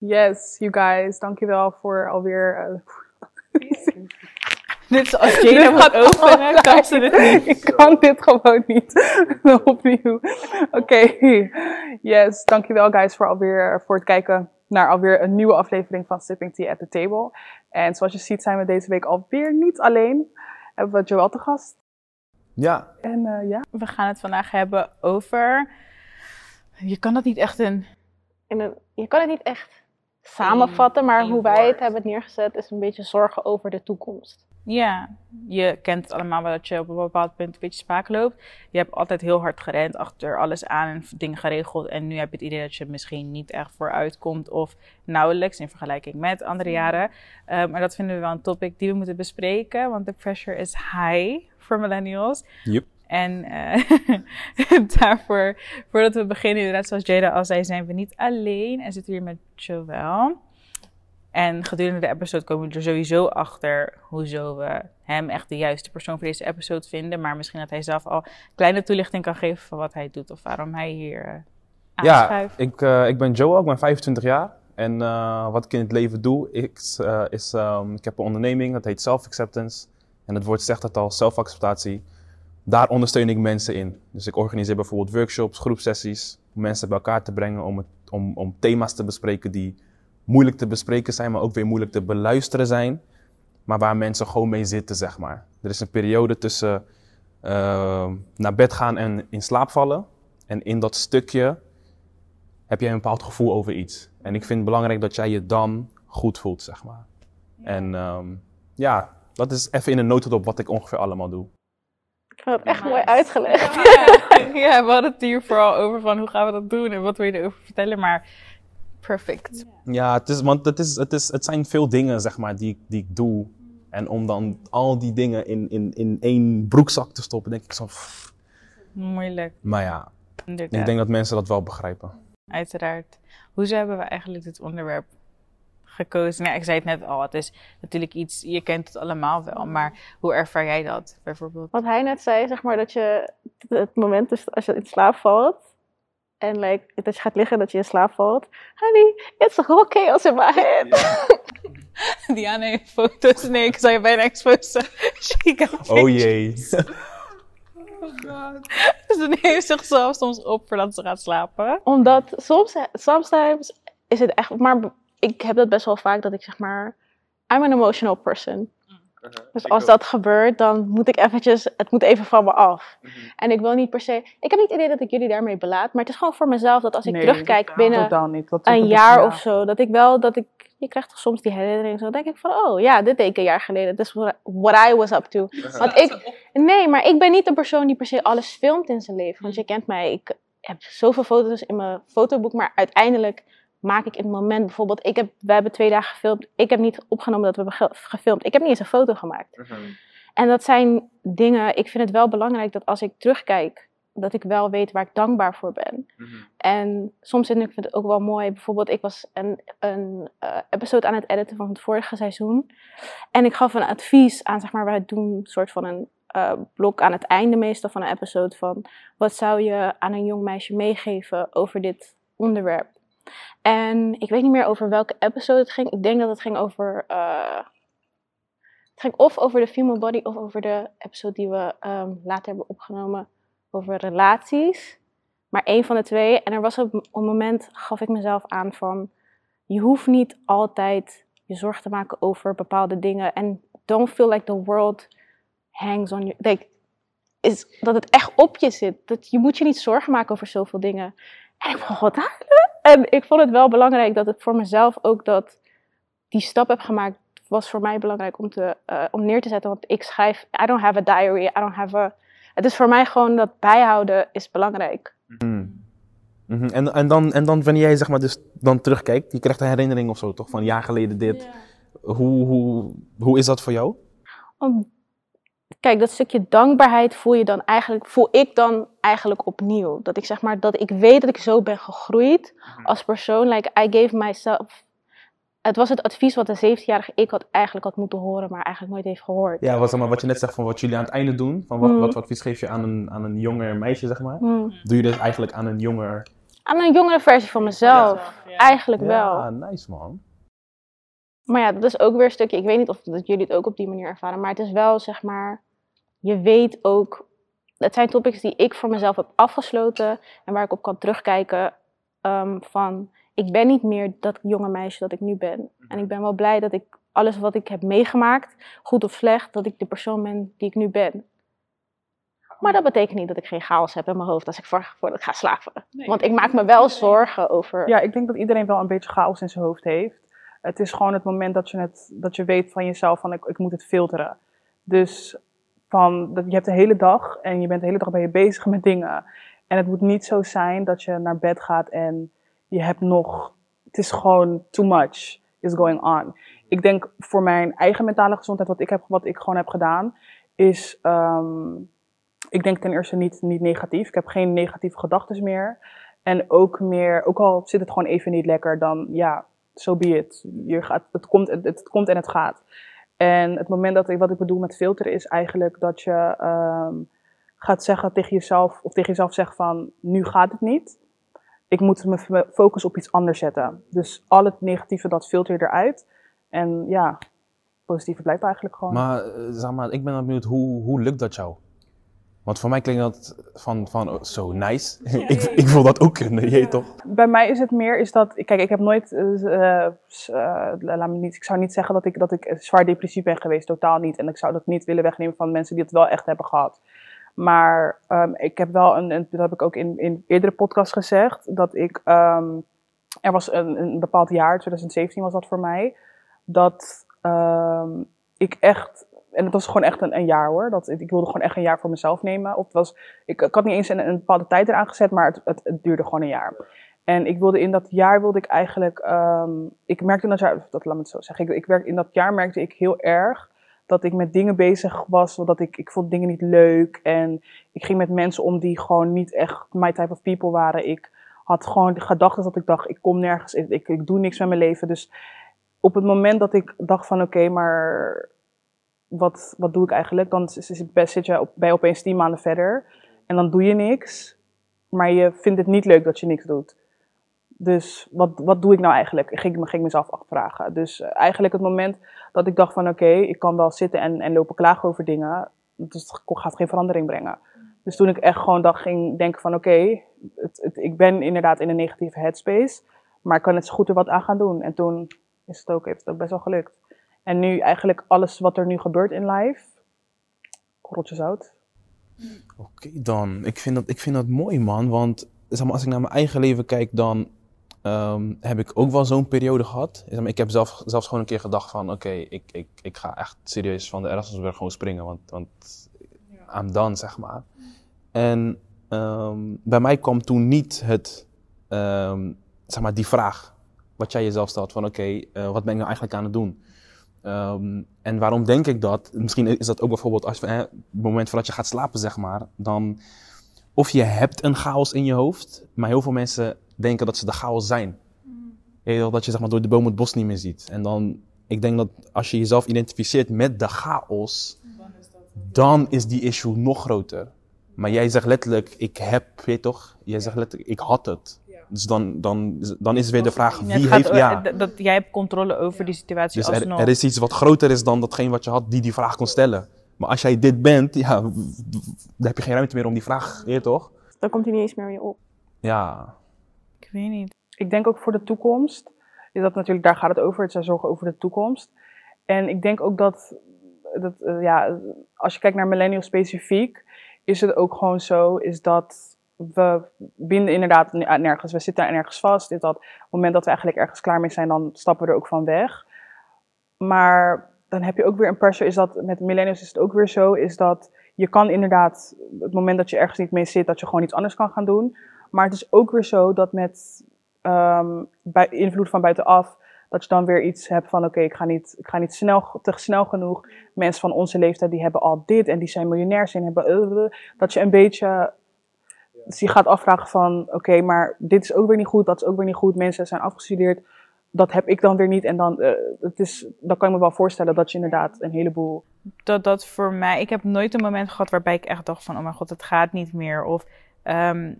Yes, you guys, dankjewel voor alweer. eh, Dit is als Jada moet openen, kan ze dit niet. Ik kan dit gewoon niet. Opnieuw. Oké. Yes, dankjewel guys voor alweer voor het kijken naar alweer een nieuwe aflevering van Sipping Tea at the Table. En zoals je ziet zijn we deze week alweer niet alleen. Hebben we Joël te gast. Ja, En eh, ja, We gaan het vandaag hebben over... Je kan dat niet echt in... in een, je kan het niet echt samenvatten, maar hoe wij het hebben neergezet is een beetje zorgen over de toekomst. Ja, je kent het allemaal wel dat je op een bepaald punt een beetje spaak loopt. Je hebt altijd heel hard gerend, achter alles aan en dingen geregeld. En nu heb je het idee dat je misschien niet echt vooruit komt of nauwelijks in vergelijking met andere jaren. Eh, maar dat vinden we wel een topic die we moeten bespreken, want de pressure is high voor millennials. Yep. En eh, daarvoor, voordat we beginnen, inderdaad, zoals Jada al zei, zijn we niet alleen en zitten we hier met Joël. En gedurende de episode komen we er sowieso achter hoezo we hem echt de juiste persoon voor deze episode vinden. Maar misschien dat hij zelf al kleine toelichting kan geven van wat hij doet of waarom hij hier ja aanschuift. ik, eh, ik ben Joel, ik ben 25 jaar. En wat ik in het leven doe, eh, is ehm, ik heb een onderneming, dat heet Self-Acceptance. En het woord zegt het al, zelfacceptatie. Daar ondersteun ik mensen in. Dus ik organiseer bijvoorbeeld workshops, groepsessies, om mensen bij elkaar te brengen om, het, om, om thema's te bespreken die moeilijk te bespreken zijn, maar ook weer moeilijk te beluisteren zijn. Maar waar mensen gewoon mee zitten, zeg maar. Er is een periode tussen ehm, naar bed gaan en in slaap vallen. En in dat stukje heb jij een bepaald gevoel over iets. En ik vind het belangrijk dat jij je dan goed voelt, zeg maar. En ehm, ja, dat is even in een notendop wat ik ongeveer allemaal doe. Het echt mooi uitgelegd. ja, we hadden het hier vooral over van hoe gaan we dat doen en wat wil je erover vertellen. Maar perfect. Ja, het is, want het, is, het, is, het zijn veel dingen, zeg maar, die, ik- die ik doe. En om dan al die dingen in, in, in één broekzak te stoppen, denk ik zo... pff. Moeilijk, Maar ja, inderdaad. ik denk dat mensen dat wel begrijpen. Uiteraard. Hoezo hebben we eigenlijk dit onderwerp gekozen? Nou, ik zei het net al, het is natuurlijk iets, je kent het allemaal wel, maar hoe ervaar jij dat bijvoorbeeld? Wat hij net zei, zeg maar, dat je het moment is als je in slaap valt. En like, dat je gaat liggen en dat je in slaap valt. Honey, it's a whole chaos in my head. Diana heeft foto's. Nee, ik zou je bijna exposen. She got Oh jee. Ze neemt zichzelf soms op voordat ze gaat slapen. Omdat soms, sometimes is het echt, maar ik heb dat best wel vaak dat ik zeg maar, I'm an emotional person. Dus als dat gebeurt, dan moet ik eventjes, het moet even van me af. En ik wil niet per se, ik heb niet het idee dat ik jullie daarmee belaat, maar het is gewoon voor mezelf dat als ik Nee, terugkijk binnen niet. Dat een dat- jaar ja. of zo, dat ik wel, dat ik, je krijgt toch soms die herinnering, zo denk ik van, oh ja, dit deed ik een jaar geleden, this is what I, what I was up to. Want ik, nee, maar ik ben niet een persoon die per se alles filmt in zijn leven, want je kent mij, ik heb zoveel foto's in mijn fotoboek, maar uiteindelijk maak ik in het moment bijvoorbeeld, ik heb, we hebben twee dagen gefilmd, ik heb niet opgenomen dat we hebben ge- gefilmd, ik heb niet eens een foto gemaakt. En dat zijn dingen, ik vind het wel belangrijk dat als ik terugkijk, dat ik wel weet waar ik dankbaar voor ben. En soms vind ik het ook wel mooi. Bijvoorbeeld, ik was een, een eh, episode aan het editen van het vorige seizoen. En ik gaf een advies aan, zeg maar, wij doen een soort van een eh, blok aan het einde meestal van een episode van wat zou je aan een jong meisje meegeven over dit onderwerp. En ik weet niet meer over welke episode het ging. Ik denk dat het ging over. eh, het ging of over de female body of over de episode die we ehm, later hebben opgenomen over relaties. Maar één van de twee. En er was op een moment, gaf ik mezelf aan van... Je hoeft niet altijd je zorgen te maken over bepaalde dingen. En don't feel like the world hangs on you. Like, is dat het echt op je zit. Dat je moet je niet zorgen maken over zoveel dingen. En ik vond wat huilen. En ik vond het wel belangrijk dat ik voor mezelf ook dat die stap heb gemaakt. Was voor mij belangrijk om, te, eh, om neer te zetten. Want ik schrijf, I don't have a diary. I don't have a... Het is voor mij gewoon dat bijhouden is belangrijk. Mhm. En, en, dan, en dan wanneer jij zeg maar dus dan terugkijkt, je krijgt een herinnering of zo toch, van een jaar geleden dit. Hoe, hoe, hoe is dat voor jou? Om- Kijk, dat stukje dankbaarheid voel je dan eigenlijk, voel ik dan eigenlijk opnieuw. Dat ik zeg maar, dat ik weet dat ik zo ben gegroeid als persoon. Like, I gave myself. Het was het advies wat een 17-jarige ik had eigenlijk had moeten horen, maar eigenlijk nooit heeft gehoord. Ja, wat, zeg maar, wat je net zegt van wat jullie aan het einde doen, van wat, Mhm. wat voor advies geef je aan een, aan een jonger meisje, zeg maar. Hmm. Doe je dus eigenlijk aan een jonger Aan een jongere versie van mezelf. Eigenlijk wel. Ja, nice man. Maar ja, dat is ook weer een stukje. Ik weet niet of dat jullie het ook op die manier ervaren. Maar het is wel zeg maar. Je weet ook. Het zijn topics die ik voor mezelf heb afgesloten. En waar ik op kan terugkijken. ehm, van. Ik ben niet meer dat jonge meisje dat ik nu ben. En ik ben wel blij dat ik alles wat ik heb meegemaakt. Goed of slecht. Dat ik de persoon ben die ik nu ben. Maar dat betekent niet dat ik geen chaos heb in mijn hoofd als ik voor, voordat ik ga slapen. Want ik maak me wel zorgen over. Ja, ik denk dat iedereen wel een beetje chaos in zijn hoofd heeft. Het is gewoon het moment dat je, het, dat je weet van jezelf van ik, ik moet het filteren. Dus van, dat je hebt de hele dag en je bent de hele dag ben je bezig met dingen. En het moet niet zo zijn dat je naar bed gaat en je hebt nog, het is gewoon too much is going on. Ik denk voor mijn eigen mentale gezondheid, wat ik, heb, wat ik gewoon heb gedaan, is, ehm, ik denk ten eerste niet, niet negatief. Ik heb geen negatieve gedachten meer. En ook meer, ook al zit het gewoon even niet lekker, dan ja, so be it. Je gaat, het, komt, het, komt en het gaat. En het moment dat ik, wat ik bedoel met filteren is eigenlijk dat je ehm, gaat zeggen tegen jezelf, of tegen jezelf zeggen van, nu gaat het niet. Ik moet mijn focus op iets anders zetten. Dus al het negatieve, dat filter je eruit. En ja, positieve blijft eigenlijk gewoon. Maar, eh, zeg maar, ik ben benieuwd, hoe, hoe lukt dat jou? Want voor mij klinkt dat van, van oh, zo nice. ik, ik wil dat ook kunnen, je toch? Bij mij is het meer, is dat, kijk, ik heb nooit, eh, eh, eh, laat me niet, ik zou niet zeggen dat ik, dat ik zwaar depressief ben geweest, totaal niet. En ik zou dat niet willen wegnemen van mensen die het wel echt hebben gehad. Maar ehm, ik heb wel, een, een- dat heb ik ook in, in eerdere podcasts gezegd, dat ik, ehm, er was een, een bepaald jaar, 2017 was dat voor mij, dat ehm, ik echt, en het was gewoon echt een, een jaar hoor, dat, ik wilde gewoon echt een jaar voor mezelf nemen. Of was, ik, ik had niet eens een, een bepaalde tijd eraan gezet, maar het, het, duurde gewoon een jaar. En ik wilde in dat jaar wilde ik eigenlijk, ehm, ik merkte in dat jaar, dat laat me het zo zeggen, ik, ik werk, in dat jaar merkte ik heel erg dat ik met dingen bezig was, dat ik, ik vond dingen niet leuk en ik ging met mensen om die gewoon niet echt my type of people waren. Ik had gewoon de gedachten dat ik dacht, ik kom nergens, ik, ik, ik doe niks met mijn leven. Dus op het moment dat ik dacht van oké, maar wat, wat doe ik eigenlijk? Dan zit, je op, je opeens tien maanden verder en dan doe je niks, maar je vindt het niet leuk dat je niks doet. Dus wat, wat doe ik nou eigenlijk? Ik ging, ging mezelf afvragen. Dus eh, eigenlijk het moment dat ik dacht van oké, ik kan wel zitten en, en lopen klagen over dingen, dus het gaat geen verandering brengen. Dus toen ik echt gewoon dacht, ging denken van oké, het, ik ben inderdaad in een negatieve headspace, maar ik kan het zo goed er wat aan gaan doen. En toen is het ook, heeft het ook best wel gelukt. En nu eigenlijk alles wat er nu gebeurt in life, korreltje zout. Oké dan, ik vind, dat, ik vind dat mooi man, want zeg maar, als ik naar mijn eigen leven kijk, dan ehm, heb ik ook wel zo'n periode gehad. Zeg maar, ik heb zelf, zelfs gewoon een keer gedacht van, oké, ik, ik, ik ga echt serieus van de Erasmusbrug gewoon springen, want, want I'm done, zeg maar. En ehm, bij mij kwam toen niet het, ehm, zeg maar, die vraag, wat jij jezelf stelt, van oké, eh, wat ben ik nou eigenlijk aan het doen? Ehm, en waarom denk ik dat? Misschien is dat ook bijvoorbeeld als, het moment voordat je gaat slapen, zeg maar. Dan, of je hebt een chaos in je hoofd, maar heel veel mensen denken dat ze de chaos zijn. Wel, dat je zeg maar, door de boom het bos niet meer ziet. En dan, ik denk dat als je jezelf identificeert met de chaos, dan is die issue nog groter. Maar jij zegt letterlijk, ik heb, weet toch? Jij zegt letterlijk, ik had het. Dus dan, dan, dan is weer de vraag, wie het heeft... Ja. dat, dat jij hebt controle over die situatie Dus er, alsnog. er is iets wat groter is dan datgene wat je had die die vraag kon stellen. Maar als jij dit bent, ja, dan heb je geen ruimte meer om die vraag, weet je toch? Dan komt hij niet eens meer je op. Ja, Ik weet niet. ik denk ook voor de toekomst, is dat natuurlijk, daar gaat het over, het zijn zorgen over de toekomst. En ik denk ook dat, dat eh, ja, als je kijkt naar millennials specifiek, is het ook gewoon zo, is dat we binden inderdaad ne- nergens, we zitten nergens vast. Is dat op het moment dat we eigenlijk ergens klaar mee zijn, dan stappen we er ook van weg. Maar dan heb je ook weer een pressure, is dat met millennials is het ook weer zo, is dat je kan inderdaad, het moment dat je ergens niet mee zit, dat je gewoon iets anders kan gaan doen. Maar het is ook weer zo dat met ehm, bij invloed van buitenaf, dat je dan weer iets hebt van oké, ik ga niet, ik ga niet snel, te snel genoeg. Mensen van onze leeftijd die hebben al dit en die zijn miljonairs en hebben eh, eh, dat je een beetje dus je gaat afvragen van oké, maar dit is ook weer niet goed, dat is ook weer niet goed. Mensen zijn afgestudeerd, dat heb ik dan weer niet. En dan, eh, het is, dan kan ik me wel voorstellen dat je inderdaad een heleboel dat dat voor mij. Ik heb nooit een moment gehad waarbij ik echt dacht van, oh mijn god, het gaat niet meer. Of ehm,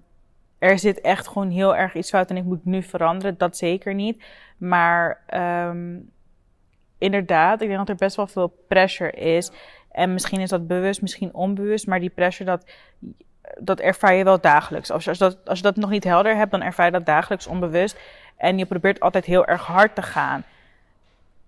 er zit echt gewoon heel erg iets fout en ik moet nu veranderen. Dat zeker niet. Maar ehm, inderdaad, ik denk dat er best wel veel pressure is. En misschien is dat bewust, misschien onbewust. Maar die pressure, dat, dat ervaar je wel dagelijks. Als je, als, dat, als je dat nog niet helder hebt, dan ervaar je dat dagelijks onbewust. En je probeert altijd heel erg hard te gaan.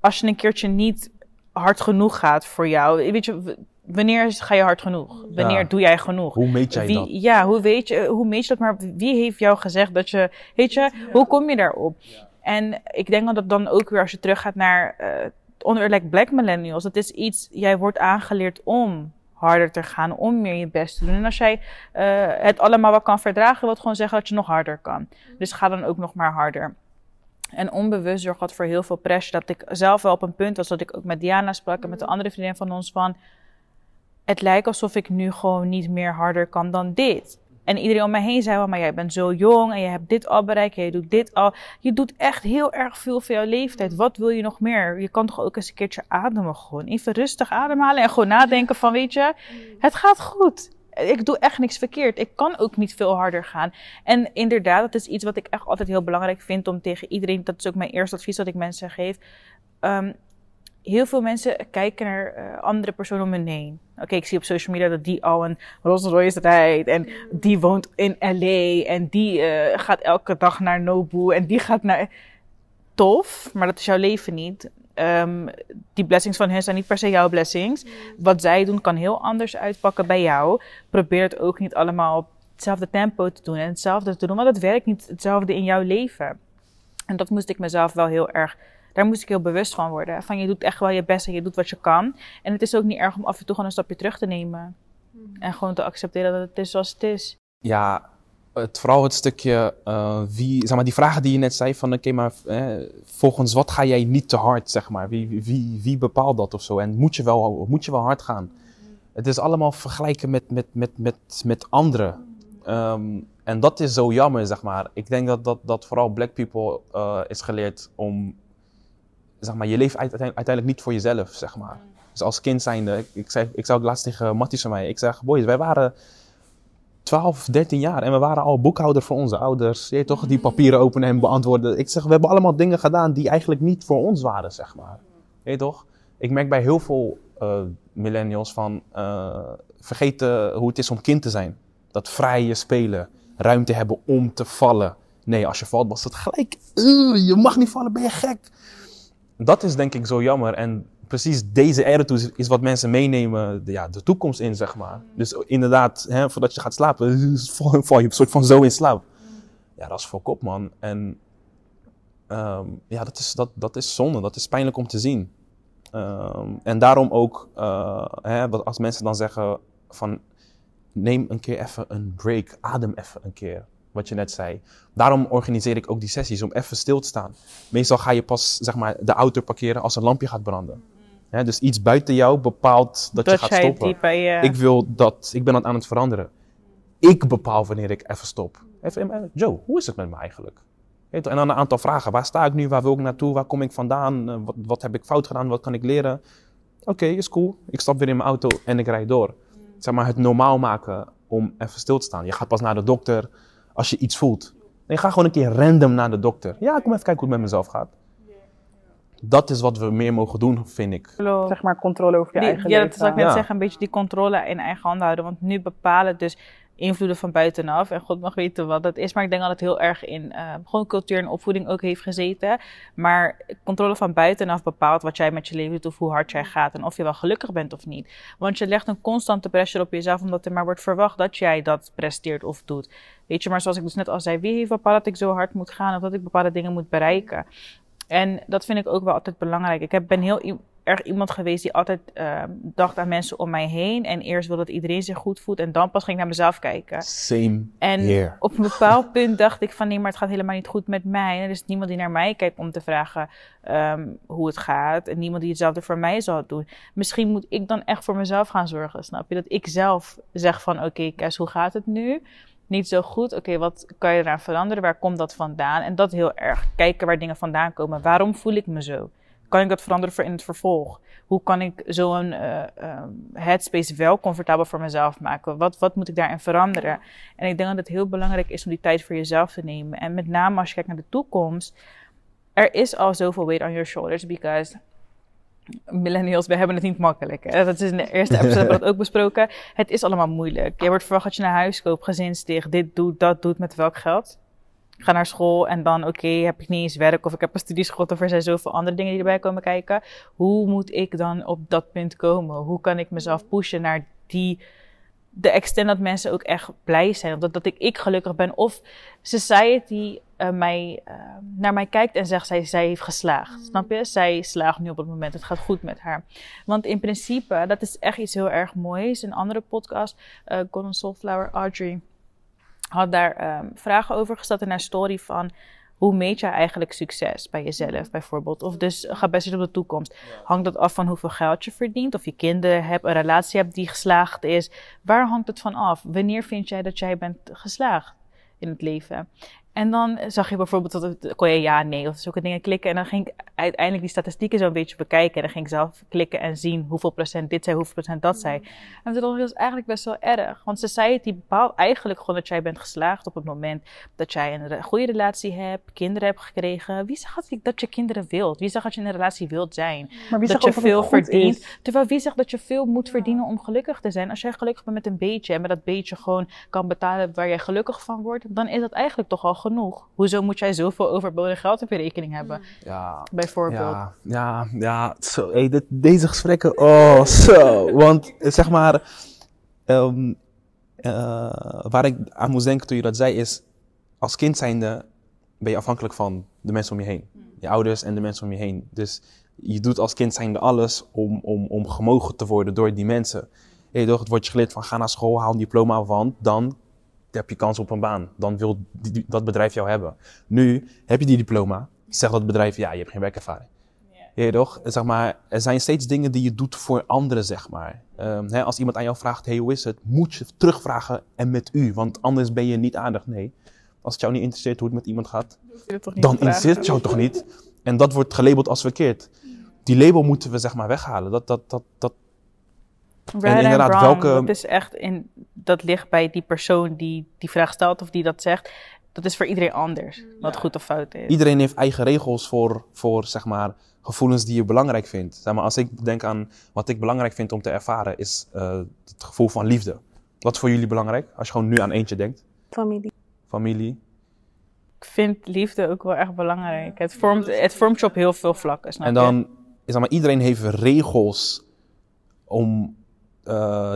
Als je een keertje niet hard genoeg gaat voor jou. Weet je, wanneer ga je hard genoeg? Wanneer Ja. doe jij genoeg? Hoe meet jij Wie, dat? Ja, hoe weet je, hoe meet je dat? Maar wie heeft jou gezegd dat je, weet je, hoe kom je daarop? En ik denk dat dan ook weer als je teruggaat naar eh onderwerp like Black Millennials, dat is iets, jij wordt aangeleerd om harder te gaan, om meer je best te doen. En als jij eh, het allemaal wel kan verdragen, wil het gewoon zeggen dat je nog harder kan. Dus ga dan ook nog maar harder. En onbewust zorgt dat voor heel veel pressure. Dat ik zelf wel op een punt was dat ik ook met Diana sprak en met de andere vriendin van ons van... Het lijkt alsof ik nu gewoon niet meer harder kan dan dit. En iedereen om mij heen zei wel, maar jij bent zo jong en je hebt dit al bereikt en je doet dit al. Je doet echt heel erg veel voor jouw leeftijd. Wat wil je nog meer? Je kan toch ook eens een keertje ademen gewoon. Even rustig ademhalen en gewoon nadenken van, weet je, het gaat goed. Ik doe echt niks verkeerd. Ik kan ook niet veel harder gaan. En inderdaad, dat is iets wat ik echt altijd heel belangrijk vind om tegen iedereen, dat is ook mijn eerste advies dat ik mensen geef. Ehm, heel veel mensen kijken naar eh, andere personen om hen heen. Oké, ik zie op social media dat die al een Rolls Royce rijdt en die woont in LA en die eh, gaat elke dag naar Nobu en die gaat naar... Tof, maar dat is jouw leven niet. Ehm, die blessings van hen zijn niet per se jouw blessings. Wat zij doen kan heel anders uitpakken bij jou. Probeer het ook niet allemaal op hetzelfde tempo te doen en hetzelfde te doen, want het werkt niet hetzelfde in jouw leven. En dat moest ik mezelf wel heel erg daar moest ik heel bewust van worden. Van je doet echt wel je best en je doet wat je kan. En het is ook niet erg om af en toe gewoon een stapje terug te nemen. En gewoon te accepteren dat het is zoals het is. Ja, het, vooral het stukje, eh, wie, zeg maar, die vragen die je net zei van, oké, maar eh, volgens wat ga jij niet te hard, zeg maar? Wie, wie- wie, bepaalt dat of zo? En moet je wel, moet je wel hard gaan? Het is allemaal vergelijken met, met, met, met, met anderen. Ehm, en dat is zo jammer, zeg maar. Ik denk dat, dat, dat vooral black people eh, is geleerd om, zeg maar, je leeft uite- uiteindelijk niet voor jezelf, zeg maar. Dus als kind zijnde, ik, ik, zei, ik zei ook laatst tegen Matties van mij, ik zeg, boys, wij waren 12, 13 jaar en we waren al boekhouder voor onze ouders. Je toch, die papieren openen en beantwoorden. Ik zeg, we hebben allemaal dingen gedaan die eigenlijk niet voor ons waren, zeg maar. Je toch? Ik merk bij heel veel eh, millennials van eh, vergeten hoe het is om kind te zijn. Dat vrije spelen, ruimte hebben om te vallen. Nee, als je valt was het gelijk, "Ugh, je mag niet vallen, ben je gek. Dat is denk ik zo jammer en precies deze attitude is wat mensen meenemen de, ja, de toekomst in, zeg maar. Dus inderdaad, hè, voordat je gaat slapen, val, je een soort van zo in slaap. Ja, dat is voor man. En ehm, ja, dat is, dat, dat is zonde. Dat is pijnlijk om te zien. Ehm, en daarom ook, eh, hè, wat als mensen dan zeggen van, neem een keer even een break, adem even een keer. Wat je net zei. Daarom organiseer ik ook die sessies om even stil te staan. Meestal ga je pas zeg maar, de auto parkeren als een lampje gaat branden. Dus iets buiten jou bepaalt dat, Dat je gaat stoppen. je... Ik wil dat, ik ben dat aan het veranderen. Ik bepaal wanneer ik even stop. Even, eh, Joe, hoe is het met me eigenlijk? En dan een aantal vragen. Waar sta ik nu? Waar wil ik naartoe? Waar kom ik vandaan? Eh, Wat, wat heb ik fout gedaan? Wat kan ik leren? Oké, is cool. Ik stap weer in mijn auto en ik rijd door. Zeg maar het normaal maken om even stil te staan. Je gaat pas naar de dokter als je iets voelt. Nee, ga gewoon een keer random naar de dokter. Ja, kom even kijken hoe het met mezelf gaat. Dat is wat we meer mogen doen, vind ik. Zeg maar controle over je Die- eigen ja, leven. dat zou ik net Ja. zeggen. Een beetje die controle in eigen handen houden. Want nu bepalen dus invloeden van buitenaf. En God mag weten wat dat is. Maar ik denk dat het heel erg in eh, gewoon cultuur en opvoeding ook heeft gezeten. Maar controle van buitenaf bepaalt wat jij met je leven doet. Of hoe hard jij gaat. En of je wel gelukkig bent of niet. Want je legt een constante pressure op jezelf. Omdat er maar wordt verwacht dat jij dat presteert of doet. Weet je, maar zoals ik dus net al zei. Wie heeft bepaald dat ik zo hard moet gaan. Of dat ik bepaalde dingen moet bereiken. En dat vind ik ook wel altijd belangrijk. Ik heb, ben heel erg iemand geweest die altijd ehm, dacht aan mensen om mij heen. En eerst wilde dat iedereen zich goed voelt. En dan pas ging ik naar mezelf kijken. Same En here. op een bepaald punt dacht ik van nee, maar het gaat helemaal niet goed met mij. En er is niemand die naar mij kijkt om te vragen ehm, hoe het gaat. En niemand die hetzelfde voor mij zal doen. Misschien moet ik dan echt voor mezelf gaan zorgen, snap je? Dat ik zelf zeg van oké, Kes, hoe gaat het nu? Niet zo goed. Oké, wat kan je eraan veranderen? Waar komt dat vandaan? En dat heel erg kijken waar dingen vandaan komen. Waarom voel ik me zo? Kan ik dat veranderen voor in het vervolg? Hoe kan ik zo'n eh ehm, headspace wel comfortabel voor mezelf maken? Wat, wat moet ik daarin veranderen? En ik denk dat het heel belangrijk is om die tijd voor jezelf te nemen. En met name als je kijkt naar de toekomst. Er is al zoveel weight on your shoulders because millennials, we hebben het niet makkelijk. Hè? Dat is in de eerste episode hebben we dat ook besproken. Het is allemaal moeilijk. Je wordt verwacht dat je naar huis koopt, gezinsticht, dit doet, dat doet, met welk geld? Ik ga naar school en dan, oké, heb ik niet eens werk of ik heb een studieschot of er zijn zoveel andere dingen die erbij komen kijken. Hoe moet ik dan op dat punt komen? Hoe kan ik mezelf pushen naar die, de extent dat mensen ook echt blij zijn? Of dat, dat ik, ik gelukkig ben of society eh, mij, eh, naar mij kijkt en zegt, zij, zij heeft geslaagd. Snap je? Zij slaagt nu op het moment, het gaat goed met haar. Want in principe, dat is echt iets heel erg moois. Een andere podcast, eh Golden Soulflower, Audrey, had daar ehm, vragen over gesteld in haar story van... Hoe meet je eigenlijk succes bij jezelf bijvoorbeeld? Of dus gebaseerd op de toekomst. Hangt dat af van hoeveel geld je verdient? Of je kinderen hebt, een relatie hebt die geslaagd is? Waar hangt het van af? Wanneer vind jij dat jij bent geslaagd in het leven? En dan zag je bijvoorbeeld dat het, kon je ja, nee of zulke dingen klikken. En dan ging ik uiteindelijk die statistieken zo een beetje bekijken. En dan ging ik zelf klikken en zien hoeveel procent dit zei, hoeveel procent dat zei. En toen dacht ik, dat is eigenlijk best wel erg. Want society bepaalt eigenlijk gewoon dat jij bent geslaagd op het moment dat jij een goede relatie hebt, kinderen hebt gekregen. Wie zegt dat je, dat je kinderen wilt? Wie zegt dat je in een relatie wilt zijn? Maar wie dat je veel verdient. is? Terwijl wie zegt dat je veel moet verdienen om gelukkig te zijn? Als jij gelukkig bent met een beetje en met dat beetje gewoon kan betalen waar jij gelukkig van wordt, dan is dat eigenlijk toch al genoeg. Hoezo moet jij zoveel overbodig geld op je rekening hebben, Ja, bijvoorbeeld? Ja, ja, ja. Zo, hey, dit, deze gesprekken, oh, zo. Want eh, zeg maar, ehm, eh, waar ik aan moest denken toen je dat zei, is als kind zijnde ben je afhankelijk van de mensen om je heen. Je ouders en de mensen om je heen. Dus je doet als kind zijnde alles om, om, om gemogen te worden door die mensen. Hey, toch, het wordt je geleerd van ga naar school, haal een diploma, want dan heb je kans op een baan. Dan wil die- die- dat bedrijf jou hebben. Nu heb je die diploma, zegt dat bedrijf, ja, je hebt geen werkervaring. Ja, toch? Zeg maar, er zijn steeds dingen die je doet voor anderen, zeg maar. Ehm, hè, als iemand aan jou vraagt, hey, hoe is het? Moet je terugvragen en met u, want anders ben je niet aardig. Nee. Als het jou niet interesseert hoe het met iemand gaat, dan interesseert het jou toch niet? En dat wordt gelabeld als verkeerd. Die label moeten we, zeg maar, weghalen. Dat, dat, dat, dat, En and inderdaad, wrong, welke- Dat is echt in, dat ligt bij die persoon die die vraag stelt of die dat zegt. Dat is voor iedereen anders, wat goed of fout is. iedereen heeft eigen regels voor, voor, zeg maar, gevoelens die je belangrijk vindt. Zeg maar, als ik denk aan wat ik belangrijk vind om te ervaren, is eh, het gevoel van liefde. Wat is voor jullie belangrijk? Als je gewoon nu aan eentje denkt. Familie. Familie. Ik vind liefde ook wel echt belangrijk. Het vormt, het vormt je op heel veel vlakken, snap En je? dan, zeg maar, iedereen heeft regels om, eh,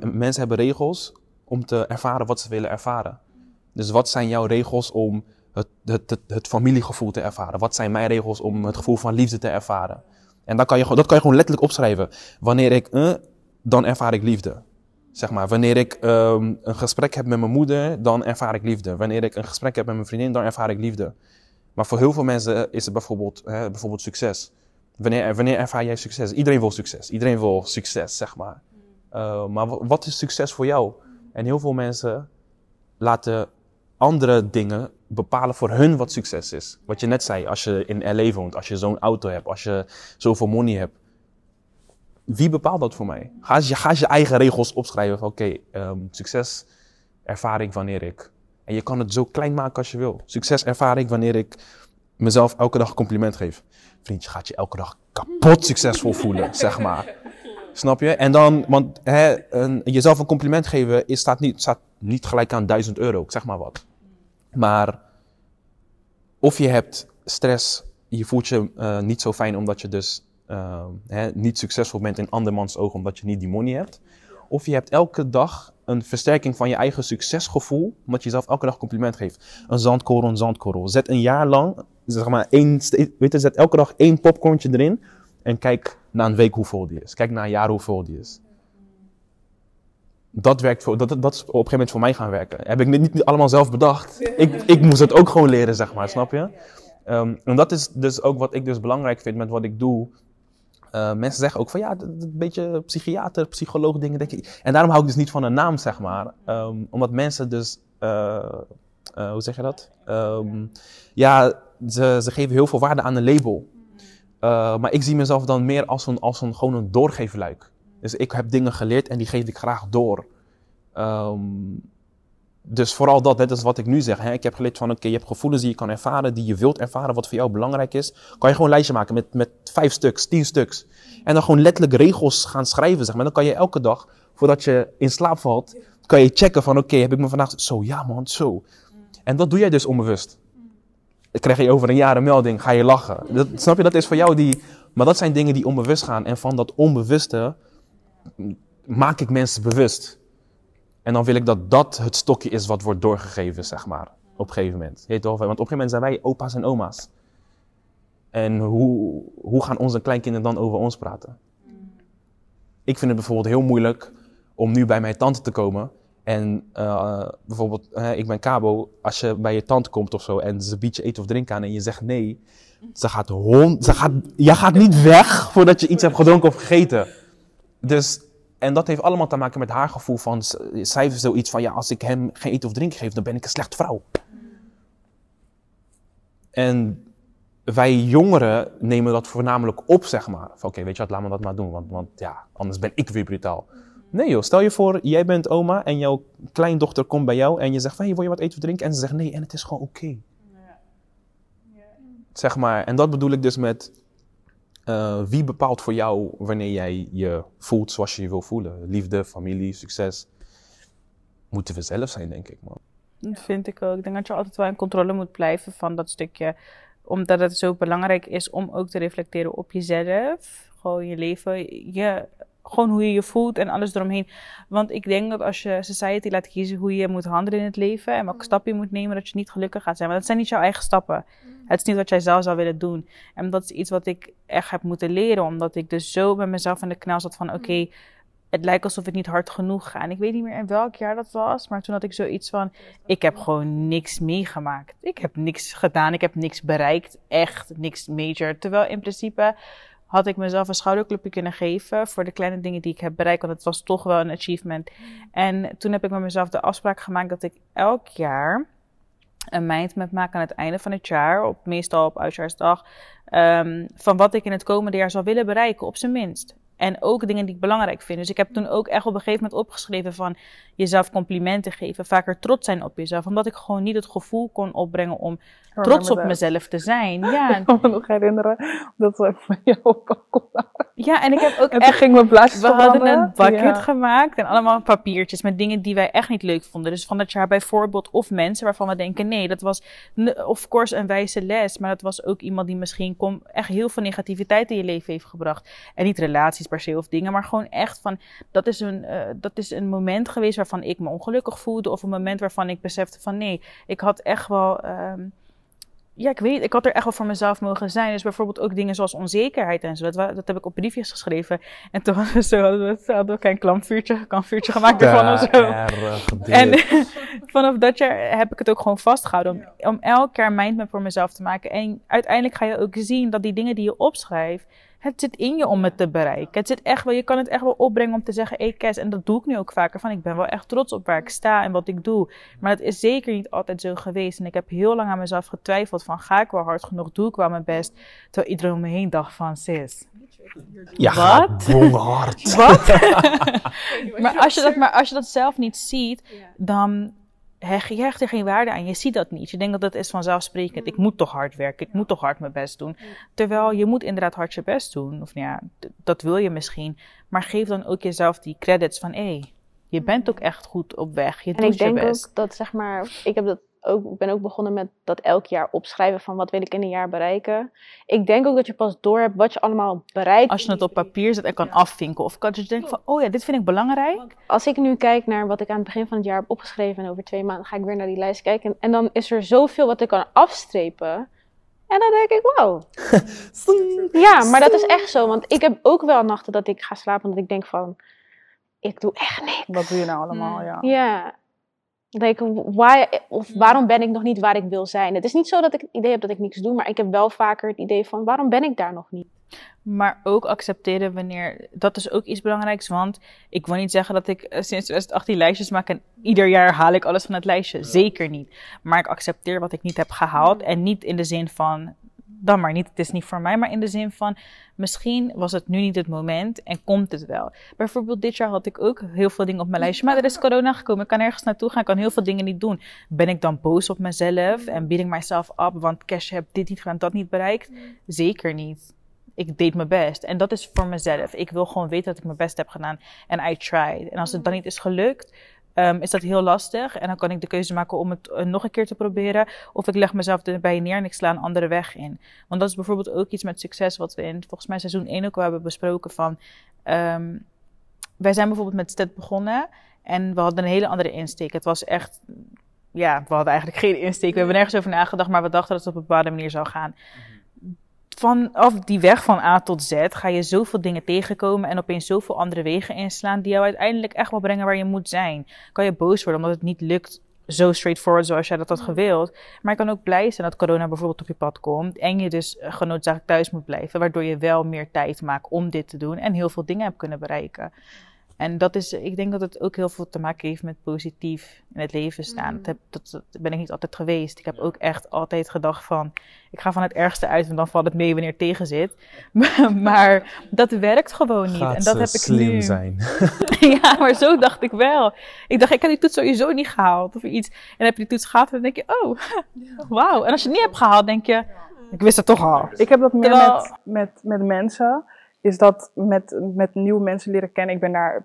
mensen hebben regels om te ervaren wat ze willen ervaren. Dus wat zijn jouw regels om het, het, het, familiegevoel te ervaren? Wat zijn mijn regels om het gevoel van liefde te ervaren? En dan kan je, dat kan je gewoon letterlijk opschrijven. Wanneer ik, eh, dan ervaar ik liefde. Zeg maar, wanneer ik ehm, een gesprek heb met mijn moeder, dan ervaar ik liefde. Wanneer ik een gesprek heb met mijn vriendin, dan ervaar ik liefde. Maar voor heel veel mensen is het bijvoorbeeld, hè, bijvoorbeeld succes. Wanneer, wanneer ervaar jij succes? Iedereen wil succes. Iedereen wil succes, zeg maar. Uh, maar wa- wat is succes voor jou? En heel veel mensen laten andere dingen bepalen voor hun wat succes is. Wat je net zei, als je in LA woont, als je zo'n auto hebt, als je zoveel money hebt. Wie bepaalt dat voor mij? Ga je, ga je eigen regels opschrijven oké, ehm, succes ervaar ik wanneer ik... En je kan het zo klein maken als je wil. Succes ervaar ik wanneer ik mezelf elke dag een compliment geef. Vriendje gaat je elke dag kapot succesvol voelen, zeg maar. Snap je? En dan, want hè, een, jezelf een compliment geven is, staat, niet, staat niet gelijk aan 1000 euro, ik zeg maar wat. Maar of je hebt stress, je voelt je eh, niet zo fijn omdat je dus eh, hè, niet succesvol bent in andermans ogen omdat je niet die money hebt. Of je hebt elke dag een versterking van je eigen succesgevoel, omdat je jezelf elke dag compliment geeft. Een zandkorrel, een zandkorrel. Zet een jaar lang, zeg maar, één, weet je, zet elke dag één popcornje erin en kijk na een week hoeveel die is. Kijk na een jaar hoeveel die is. Dat, werkt voor, dat, dat is op een gegeven moment voor mij gaan werken. Heb ik niet, niet allemaal zelf bedacht. Ik, ik moest het ook gewoon leren, zeg maar, snap je? Ehm, en dat is dus ook wat ik dus belangrijk vind met wat ik doe. Uh, mensen zeggen ook van ja, een beetje psychiater, psycholoog dingen, denk ik. En daarom hou ik dus niet van een naam, zeg maar. Um, omdat mensen dus, uh, uh, hoe zeg je dat? Ja, ze, ze geven heel veel waarde aan een label. Eh, maar ik zie mezelf dan meer als een, als een, gewoon een doorgeefluik. Dus ik heb dingen geleerd en die geef ik graag door. Ehm, dus vooral dat, net als wat ik nu zeg. Hè? Ik heb geleerd van, oké, je hebt gevoelens die je kan ervaren, die je wilt ervaren, wat voor jou belangrijk is. Kan je gewoon een lijstje maken met, met vijf stuks, tien stuks. En dan gewoon letterlijk regels gaan schrijven, zeg maar. Dan kan je elke dag, voordat je in slaap valt, kan je checken van, oké, heb ik me vandaag... Zo, ja man, zo. En dat doe jij dus onbewust. Krijg je over een jaar een melding, ga je lachen. Dat, snap je, dat is voor jou die... Maar dat zijn dingen die onbewust gaan. En van dat onbewuste maak ik mensen bewust. En dan wil ik dat dat het stokje is wat wordt doorgegeven, zeg maar. Op een gegeven moment. Heet toch? Want op een gegeven moment zijn wij opa's en oma's. En hoe, hoe gaan onze kleinkinderen dan over ons praten? Ik vind het bijvoorbeeld heel moeilijk om nu bij mijn tante te komen. En uh, bijvoorbeeld, ik ben Cabo, als je bij je tante komt of zo en ze biedt je eten of drinken aan en je zegt nee, ze gaat hond, ze gaat, jij gaat niet weg voordat je iets hebt gedronken of gegeten. Dus, en dat heeft allemaal te maken met haar gevoel van, zij heeft zoiets van, ja, als ik hem geen eten of drinken geef, dan ben ik een slechte vrouw. En wij jongeren nemen dat voornamelijk op, zeg maar. Oké, weet je wat, laat me dat maar doen, want, want ja, anders ben ik weer brutaal. Nee joh, stel je voor, jij bent oma en jouw kleindochter komt bij jou en je zegt van, wil je wat eten of drinken? En ze zegt nee, en het is gewoon oké. Ja. Ja. Zeg maar, en dat bedoel ik dus met, uh, wie bepaalt voor jou wanneer jij je voelt zoals je je wil voelen? Liefde, familie, succes. Moeten we zelf zijn, denk ik, man. Dat vind ik ook. Ik denk dat je altijd wel in controle moet blijven van dat stukje omdat het zo belangrijk is om ook te reflecteren op jezelf. Gewoon je leven. Je, gewoon hoe je je voelt en alles eromheen. Want ik denk dat als je society laat kiezen hoe je moet handelen in het leven en welke mm. stappen je moet nemen, dat je niet gelukkig gaat zijn. Want dat zijn niet jouw eigen stappen. Mm. Het is niet wat jij zelf zou willen doen. En dat is iets wat ik echt heb moeten leren, omdat ik dus zo bij mezelf in de knel zat van: oké, mm. het lijkt alsof het niet hard genoeg gaat. En ik weet niet meer in welk jaar dat was, maar toen had ik zoiets van: ik heb gewoon niks meegemaakt. Ik heb niks gedaan, ik heb niks bereikt, echt niks major. Terwijl in principe had ik mezelf een schouderklopje kunnen geven voor de kleine dingen die ik heb bereikt. Want het was toch wel een achievement. En toen heb ik met mezelf de afspraak gemaakt dat ik elk jaar een mindmap maak aan het einde van het jaar. Op, meestal op Oudjaarsdag. Um, van wat ik in het komende jaar zou willen bereiken, op zijn minst. En ook dingen die ik belangrijk vind. Dus ik heb toen ook echt op een gegeven moment opgeschreven van jezelf complimenten geven. Vaker trots zijn op jezelf. Omdat ik gewoon niet het gevoel kon opbrengen om trots op mezelf te zijn. Ja. Ik kan me nog herinneren dat we van jou op Ja, en ik heb ook en echt... ging mijn blaadjes We hadden een bucket gemaakt en allemaal papiertjes met dingen die wij echt niet leuk vonden. Dus van dat jaar bijvoorbeeld of mensen waarvan we denken, nee, dat was of course een wijze les. Maar dat was ook iemand die misschien kom, echt heel veel negativiteit in je leven heeft gebracht. En niet relaties per se of dingen, maar gewoon echt van, dat is een, uh, dat is een moment geweest waarvan ik me ongelukkig voelde. Of een moment waarvan ik besefte van, nee, ik had echt wel... Um, ja, ik weet, ik had er echt wel voor mezelf mogen zijn. Dus bijvoorbeeld ook dingen zoals onzekerheid en zo. Dat, dat heb ik op briefjes geschreven. En toen hadden we zo, hadden we, hadden we een klampvuurtje, kampvuurtje gemaakt ervan of zo. En vanaf dat jaar heb ik het ook gewoon vastgehouden. Om, om elk jaar mindmap voor mezelf te maken. En uiteindelijk ga je ook zien dat die dingen die je opschrijft, het zit in je om het te bereiken. Het zit echt wel, je kan het echt wel opbrengen om te zeggen, hey Kes, en dat doe ik nu ook vaker, van ik ben wel echt trots op waar ik sta en wat ik doe. Maar dat is zeker niet altijd zo geweest. En ik heb heel lang aan mezelf getwijfeld van, ga ik wel hard genoeg, doe ik wel mijn best. Terwijl iedereen om me heen dacht van, sis. Ja, wat? hard. Wat? maar, als je dat, maar als je dat zelf niet ziet, dan je hecht er geen waarde aan. Je ziet dat niet. Je denkt dat het is vanzelfsprekend. Ik moet toch hard werken. Ik moet toch hard mijn best doen. Terwijl je moet inderdaad hard je best doen. Of ja, dat wil je misschien. Maar geef dan ook jezelf die credits van... hé, hey, je bent ook echt goed op weg. Je en doet ik denk je best. ook dat, zeg maar... Ik heb dat ook, ben ook begonnen met dat elk jaar opschrijven van wat wil ik in een jaar bereiken. Ik denk ook dat je pas door hebt wat je allemaal bereikt. Als je het op papier zet en kan afvinken. Of dat je denkt van, oh ja, dit vind ik belangrijk. Als ik nu kijk naar wat ik aan het begin van het jaar heb opgeschreven en over twee maanden ga ik weer naar die lijst kijken. En dan is er zoveel wat ik kan afstrepen. En dan denk ik, wow. ja, maar dat is echt zo. Want ik heb ook wel nachten dat ik ga slapen dat ik denk van, ik doe echt niks. Wat doe je nou allemaal, ja. Ja, denk why, of waarom ben ik nog niet waar ik wil zijn? Het is niet zo dat ik het idee heb dat ik niks doe, maar ik heb wel vaker het idee van waarom ben ik daar nog niet? Maar ook accepteren wanneer, dat is ook iets belangrijks, want ik wil niet zeggen dat ik eh, sinds 2018 lijstjes maak en ieder jaar haal ik alles van het lijstje. Zeker niet. Maar ik accepteer wat ik niet heb gehaald en niet in de zin van dan maar niet. Het is niet voor mij. Maar in de zin van, misschien was het nu niet het moment en komt het wel. Bijvoorbeeld dit jaar had ik ook heel veel dingen op mijn lijstje. Maar er is corona gekomen. Ik kan ergens naartoe gaan. Ik kan heel veel dingen niet doen. Ben ik dan boos op mezelf en bied ik mezelf op, want cash heb dit niet gedaan, dat niet bereikt? Zeker niet. Ik deed mijn best. En dat is voor mezelf. Ik wil gewoon weten dat ik mijn best heb gedaan. En I tried. En als het dan niet is gelukt, um, is dat heel lastig. En dan kan ik de keuze maken om het uh, nog een keer te proberen. Of ik leg mezelf erbij neer en ik sla een andere weg in. Want dat is bijvoorbeeld ook iets met succes wat we in volgens mij seizoen 1 ook wel hebben besproken van... Um, wij zijn bijvoorbeeld met STED begonnen en we hadden een hele andere insteek. Het was echt ja, we hadden eigenlijk geen insteek. We hebben nergens over nagedacht, maar we dachten dat het op een bepaalde manier zou gaan. Mhm vanaf die weg van A tot Z ga je zoveel dingen tegenkomen en opeens zoveel andere wegen inslaan die jou uiteindelijk echt wel brengen waar je moet zijn. Kan je boos worden omdat het niet lukt zo straightforward zoals jij dat had gewild. Maar je kan ook blij zijn dat corona bijvoorbeeld op je pad komt en je dus genoodzakelijk thuis moet blijven, waardoor je wel meer tijd maakt om dit te doen en heel veel dingen hebt kunnen bereiken. En dat is, ik denk dat het ook heel veel te maken heeft met positief in het leven staan. Dat, heb, dat, dat, ben ik niet altijd geweest. Ik heb ook echt altijd gedacht van, ik ga van het ergste uit, want dan valt het mee wanneer het tegen zit. maar dat werkt gewoon niet. Gaat en dat heb ik slim nu. zijn. ja, maar zo dacht ik wel. Ik dacht, ik heb die toets sowieso niet gehaald of iets. En dan heb je die toets gehaald en dan denk je, oh, wauw. En als je het niet hebt gehaald, denk je, ik wist het toch al. Ik heb dat meer Terwijl- met, met, met mensen. Is dat met, met nieuwe mensen leren kennen. Ik ben, daar,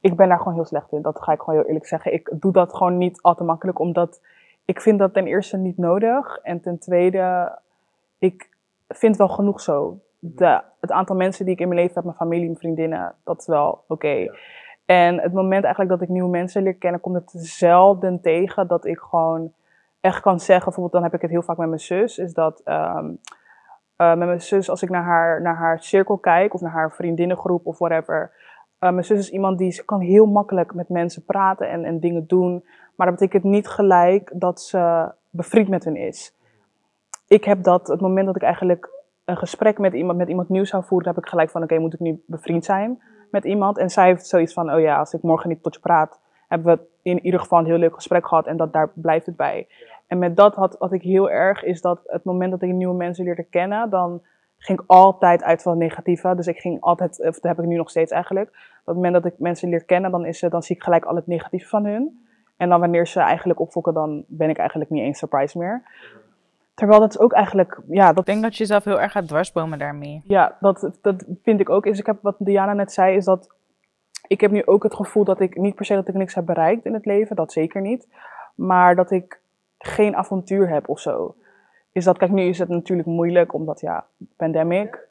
ik ben daar gewoon heel slecht in. Dat ga ik gewoon heel eerlijk zeggen. Ik doe dat gewoon niet al te makkelijk. Omdat ik vind dat ten eerste niet nodig. En ten tweede, ik vind wel genoeg zo. De, het aantal mensen die ik in mijn leven heb, mijn familie, mijn vriendinnen, dat is wel oké. En het moment eigenlijk dat ik nieuwe mensen leer kennen, komt het zelden tegen dat ik gewoon echt kan zeggen. Bijvoorbeeld, dan heb ik het heel vaak met mijn zus. Is dat ehm, eh, met mijn zus, als ik naar haar, naar haar cirkel kijk, of naar haar vriendinnengroep of whatever. eh, mijn zus is iemand die kan heel makkelijk met mensen praten en, en dingen doen. Maar dat betekent niet gelijk dat ze bevriend met hen is. Ik heb dat, het moment dat ik eigenlijk een gesprek met iemand, met iemand nieuw zou voeren, heb ik gelijk van, oké, moet ik nu bevriend zijn met iemand? En zij heeft zoiets van, oh ja, als ik morgen niet tot je praat, hebben we in ieder geval een heel leuk gesprek gehad en dat, daar blijft het bij. En met dat had, had ik heel erg, is dat het moment dat ik nieuwe mensen leerde kennen, dan ging ik altijd uit van het negatieve. Dus ik ging altijd, of dat heb ik nu nog steeds eigenlijk. Op het moment dat ik mensen leer kennen, dan, is, dan zie ik gelijk al het negatieve van hun. En dan wanneer ze eigenlijk opfokken, dan ben ik eigenlijk niet eens surprise meer. Terwijl dat is ook eigenlijk, ja, dat Ik denk dat je jezelf heel erg gaat dwarsbomen daarmee. ja, dat, dat vind ik ook. Is, ik heb, wat Diana net zei, is dat ik heb nu ook het gevoel dat ik niet per se dat ik niks heb bereikt in het leven, dat zeker niet. Maar dat ik geen avontuur heb of zo. Is dat, kijk, nu is het natuurlijk moeilijk, omdat ja, pandemic.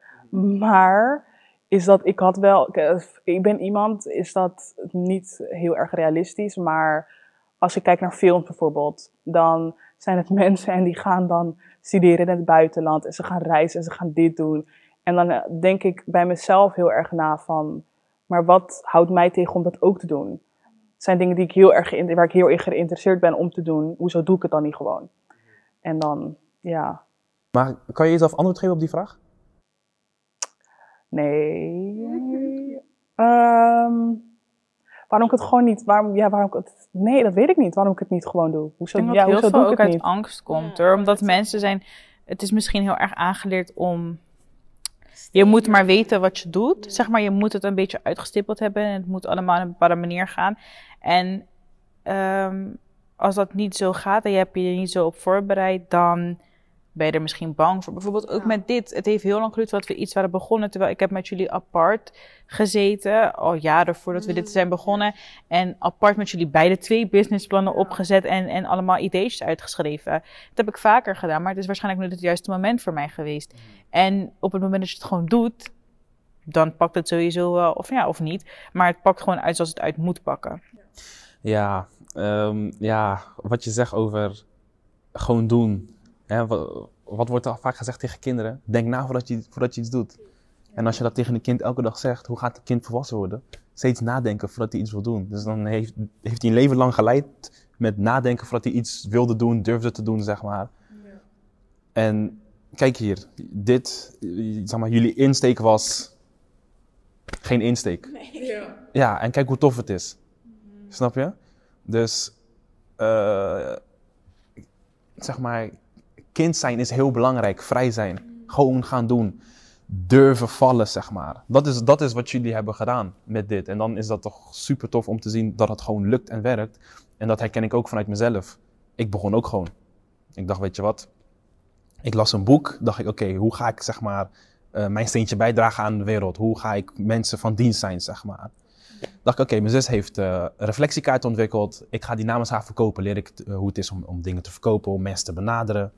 Maar is dat, ik had wel, ik ben iemand, is dat niet heel erg realistisch. Maar als je kijkt naar films bijvoorbeeld, dan zijn het mensen en die gaan dan studeren in het buitenland. En ze gaan reizen en ze gaan dit doen. En dan eh, denk ik bij mezelf heel erg na van, maar wat houdt mij tegen om dat ook te doen? Het zijn dingen die ik heel erg, geïn- waar ik heel erg geïnteresseerd ben om te doen. Hoezo doe ik het dan niet gewoon? En dan, ja, Maar kan je jezelf antwoord geven op die vraag? nee. Ehm, waarom ik het gewoon niet, waarom, ja, waarom ik het, nee, dat weet ik niet. Waarom ik het niet gewoon doe. Hoezo, Ik denk ja, dat heel hoezo veel doe ik ook het uit niet? angst komt hoor. Omdat mensen zijn, het is misschien heel erg aangeleerd om, je moet maar weten wat je doet. Zeg maar, je moet het een beetje uitgestippeld hebben en het moet allemaal op een bepaalde manier gaan. En ehm, als dat niet zo gaat en je hebt je er niet zo op voorbereid, dan ben je er misschien bang voor. Bijvoorbeeld ook met dit. Het heeft heel lang geduurd voordat we iets waren begonnen. Terwijl ik heb met jullie apart gezeten. Al jaren voordat we dit zijn begonnen. En apart met jullie beide twee businessplannen opgezet. En, en allemaal ideetjes uitgeschreven. Dat heb ik vaker gedaan. Maar het is waarschijnlijk nu het juiste moment voor mij geweest. En op het moment dat je het gewoon doet. Dan pakt het sowieso wel. Of ja, of niet. Maar het pakt gewoon uit zoals het uit moet pakken. Ja, ehm, ja, wat je zegt over gewoon doen. Hè, wat, wat wordt er vaak gezegd tegen kinderen? Denk na voordat je, voordat je iets doet. En als je dat tegen een kind elke dag zegt, hoe gaat het kind volwassen worden? Steeds nadenken voordat hij iets wil doen. Dus dan heeft, heeft hij een leven lang geleid met nadenken voordat hij iets wilde doen, durfde te doen, zeg maar. En kijk hier, dit, zeg maar, jullie insteek was geen insteek. Ja, en kijk hoe tof het is. Snap je? Dus, eh, zeg maar, kind zijn is heel belangrijk. Vrij zijn. Gewoon gaan doen. Durven vallen, zeg maar. Dat is, dat is wat jullie hebben gedaan met dit. En dan is dat toch super tof om te zien dat het gewoon lukt en werkt. En dat herken ik ook vanuit mezelf. Ik begon ook gewoon. Ik dacht, weet je wat? Ik las een boek. Dacht ik, oké, hoe ga ik zeg maar eh, mijn steentje bijdragen aan de wereld? Hoe ga ik mensen van dienst zijn, zeg maar? Dacht ik, oké, mijn zus heeft eh, een reflectiekaart ontwikkeld. Ik ga die namens haar verkopen. Leer ik eh, hoe het is om, om dingen te verkopen, om mensen te benaderen.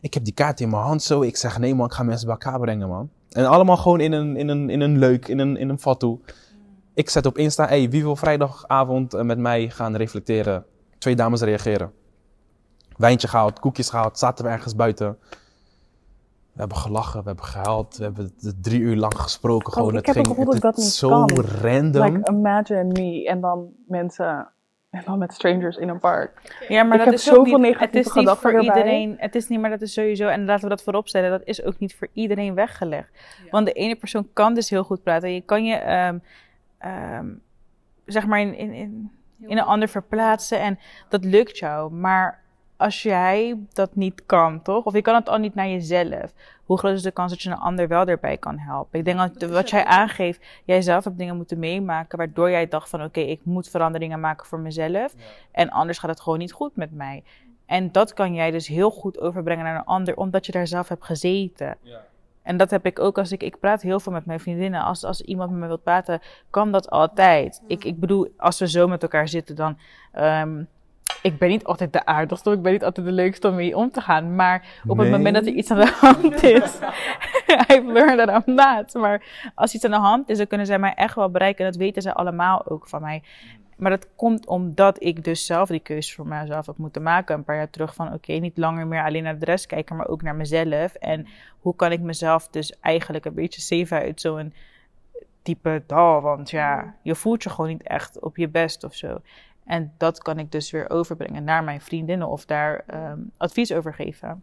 Ik heb die kaart in mijn hand zo. Ik zeg, nee man, ik ga mensen bij elkaar brengen, man. En allemaal gewoon in een, in een, in een leuk, in een, in een fatu. Ik zet op Insta, hey, wie wil vrijdagavond eh, met mij gaan reflecteren? Twee dames reageren. Wijntje gehaald, koekjes gehaald, zaten we ergens buiten. We hebben gelachen, we hebben gehuild, we hebben drie uur lang gesproken. Gewoon, ik het heb het ging gevoel dat het ik dat is niet zo kan. random. Like, imagine me en dan mensen, en dan met strangers in een park. Ja, maar Ik dat heb is zoveel niet, negatieve het is niet voor erbij. iedereen. Het is niet, maar dat is sowieso, en laten we dat vooropstellen, dat is ook niet voor iedereen weggelegd. Want de ene persoon kan dus heel goed praten. Je kan je, ehm, ehm, zeg maar, in, in, in, in een ander verplaatsen en dat lukt jou. Maar als jij dat niet kan, toch? Of je kan het al niet naar jezelf. Hoe groot is de kans dat je een ander wel erbij kan helpen? Ik denk dat wat jij aangeeft, jij zelf hebt dingen moeten meemaken, waardoor jij dacht van oké, ik moet veranderingen maken voor mezelf. En anders gaat het gewoon niet goed met mij. En dat kan jij dus heel goed overbrengen naar een ander, omdat je daar zelf hebt gezeten. En dat heb ik ook als ik, ik praat heel veel met mijn vriendinnen. Als, als iemand met me wil praten, kan dat altijd. Ik, ik bedoel, als we zo met elkaar zitten, dan. ehm, ik ben niet altijd de aardigste, ik ben niet altijd de leukste om mee om te gaan. Maar op het moment dat er iets aan de hand is, I've learned that I'm not. Maar als iets aan de hand is, dan kunnen zij mij echt wel bereiken. En dat weten zij allemaal ook van mij. Maar dat komt omdat ik dus zelf die keuze voor mezelf heb moeten maken. Een paar jaar terug van oké, niet langer meer alleen naar de rest kijken, maar ook naar mezelf. En hoe kan ik mezelf dus eigenlijk een beetje saven uit zo'n type dal. Want ja, je voelt je gewoon niet echt op je best of zo. En dat kan ik dus weer overbrengen naar mijn vriendinnen of daar ehm, advies over geven.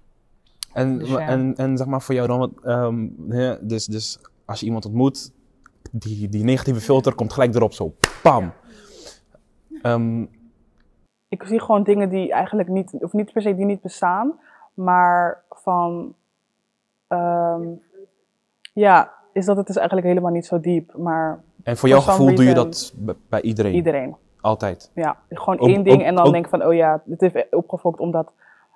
En, Dus ja. en, en zeg maar voor jou dan, wat, ehm, hè, dus, dus als je iemand ontmoet, die, die negatieve filter komt gelijk erop zo, pam. Ehm, Ik zie gewoon dingen die eigenlijk niet, of niet per se die niet bestaan, maar van, ehm, ja, is dat het dus eigenlijk helemaal niet zo diep, maar en voor jouw gevoel doe je dat bij iedereen, iedereen. Altijd. Ja, gewoon één ding en dan denk ik van, oh ja, dit heeft opgefokt omdat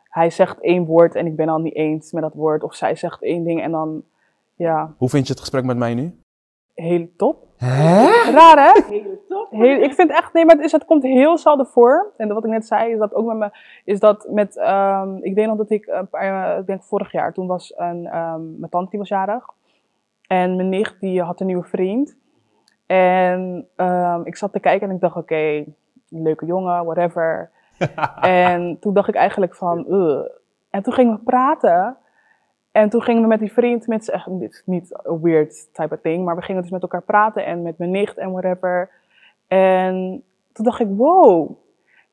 hij zegt één woord en ik ben al niet eens met dat woord. Of zij zegt één ding en dan, ja, Hoe vind je het gesprek met mij nu? heel top. Hè? Raar hè? Heel, ik vind echt, nee, maar het, is, het komt heel zelden voor. En wat ik net zei, is dat ook met me, is dat met, ehm, ik weet nog dat ik, een paar, ik denk vorig jaar, toen was een, ehm, mijn tante die was jarig. En mijn nicht die had een nieuwe vriend. En ehm, ik zat te kijken en ik dacht, oké, leuke jongen, whatever. en toen dacht ik eigenlijk van. En toen gingen we praten. En toen gingen we met die vriend, met, echt, dit is niet een weird type of thing, maar we gingen dus met elkaar praten en met mijn nicht en whatever. En toen dacht ik, wow.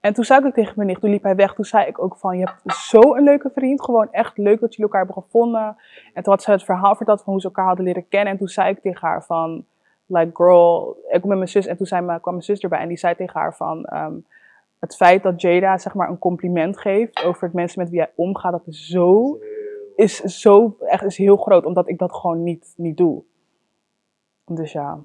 En toen zei ik tegen mijn nicht, toen liep hij weg, toen zei ik ook van, je hebt zo'n leuke vriend, gewoon echt leuk dat jullie elkaar hebben gevonden. En toen had ze het verhaal verteld van hoe ze elkaar hadden leren kennen. En toen zei ik tegen haar van, like girl, ik met mijn zus, en toen zei mijn, kwam mijn zus erbij en die zei tegen haar van, ehm, het feit dat Jada zeg maar een compliment geeft over het mensen met wie hij omgaat, dat is zo, is zo, echt is heel groot, omdat ik dat gewoon niet, niet doe. Dus ja.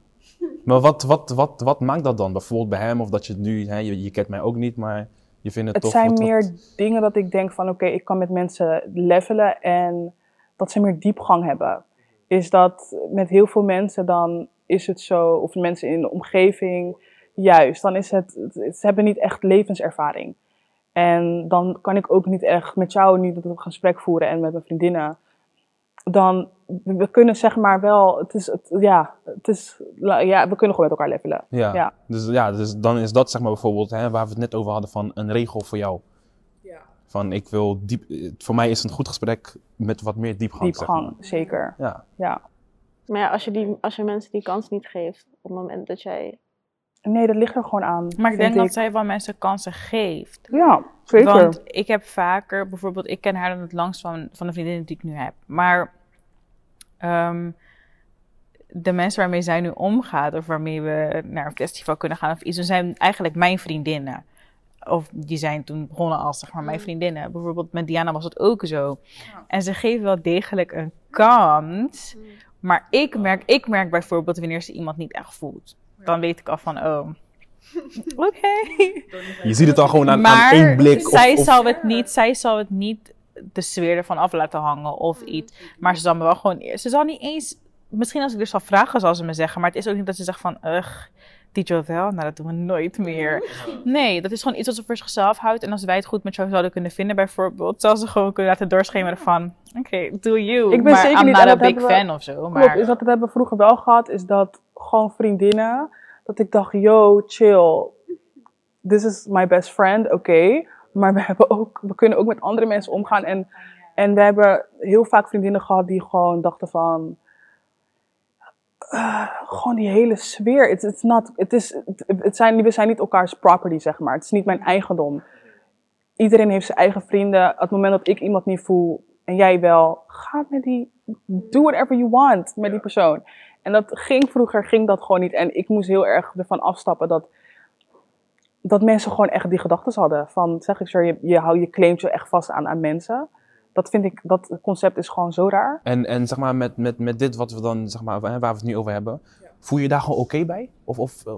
Maar wat, wat, wat, wat maakt dat dan? Bijvoorbeeld bij hem, of dat je het nu, hè, je, je kent mij ook niet, maar je vindt het, Het tof. zijn wat- wat- meer dingen dat ik denk van oké, ik kan met mensen levelen en dat ze meer diepgang hebben. Is dat met heel veel mensen dan is het zo, of mensen in de omgeving, juist, dan is het, ze hebben niet echt levenservaring. En dan kan ik ook niet echt met jou niet een gesprek voeren en met mijn vriendinnen. Dan, we kunnen zeg maar wel, het is, het, ja, het is, ja, we kunnen gewoon met elkaar levelen. Ja. Ja. Dus, ja, dus dan is dat zeg maar bijvoorbeeld, hè, waar we het net over hadden, van een regel voor jou. Van ik wil diep, eh, voor mij is een goed gesprek met wat meer diepgang. zeg Diepgang, maar. zeker. Ja. Ja. Maar ja, als je, die, als je mensen die kans niet geeft op het moment dat jij... Nee, dat ligt er gewoon aan. Maar ik denk dat zij wel mensen kansen geeft. Ja, zeker. Want ik heb vaker, bijvoorbeeld, ik ken haar dan het langst van, van de vriendinnen die ik nu heb. Maar ehm, de mensen waarmee zij nu omgaat, of waarmee we naar een festival kunnen gaan of iets, ze zijn eigenlijk mijn vriendinnen. Of die zijn toen begonnen als zeg maar mijn vriendinnen. Bijvoorbeeld met Diana was het ook zo. En ze geven wel degelijk een kans. Maar ik merk, ik merk bijvoorbeeld wanneer ze iemand niet echt voelt. Dan weet ik al van, oh, oké. Je ziet het al gewoon aan, aan één blik. of- zij, of- zal het niet, zij zal het niet de sfeer ervan af laten hangen of iets. Maar ze zal me wel gewoon... Ze zal niet eens... Misschien als ik er zal vragen, zal ze me zeggen. Maar het is ook niet dat ze zegt van... Ugh, die Jovel, nou dat doen we nooit meer. Nee, dat is gewoon iets wat ze voor zichzelf houdt. En als wij het goed met jou zouden kunnen vinden bijvoorbeeld... zal ze gewoon kunnen laten doorschemeren van... Oké, do you. Ik ben maar zeker I'm niet- not en a dat big we- fan of zo. Klopt, Maar is dat het hebben we vroeger wel gehad, is dat gewoon vriendinnen, dat ik dacht, yo, chill, this is my best friend, oké, maar we, hebben ook, we kunnen ook met andere mensen omgaan en, en we hebben heel vaak vriendinnen gehad die gewoon dachten van, eh, gewoon die hele sfeer, it's, it's not, het is, het, zijn, we zijn niet elkaars property, zeg maar, het is niet mijn eigendom. Iedereen heeft zijn eigen vrienden. Op het moment dat ik iemand niet voel en jij wel, ga met die, do whatever you want met die persoon. En dat ging vroeger, ging dat gewoon niet. En ik moest heel erg ervan afstappen dat, dat mensen gewoon echt die gedachten hadden. Van, zeg ik zo, je, je, hou, je claimt je echt vast aan, aan mensen. Dat vind ik, dat concept is gewoon zo raar. En, en zeg maar, met, met, met dit wat we dan, zeg maar, waar we het nu over hebben, voel je je daar gewoon oké bij? Of, of eh,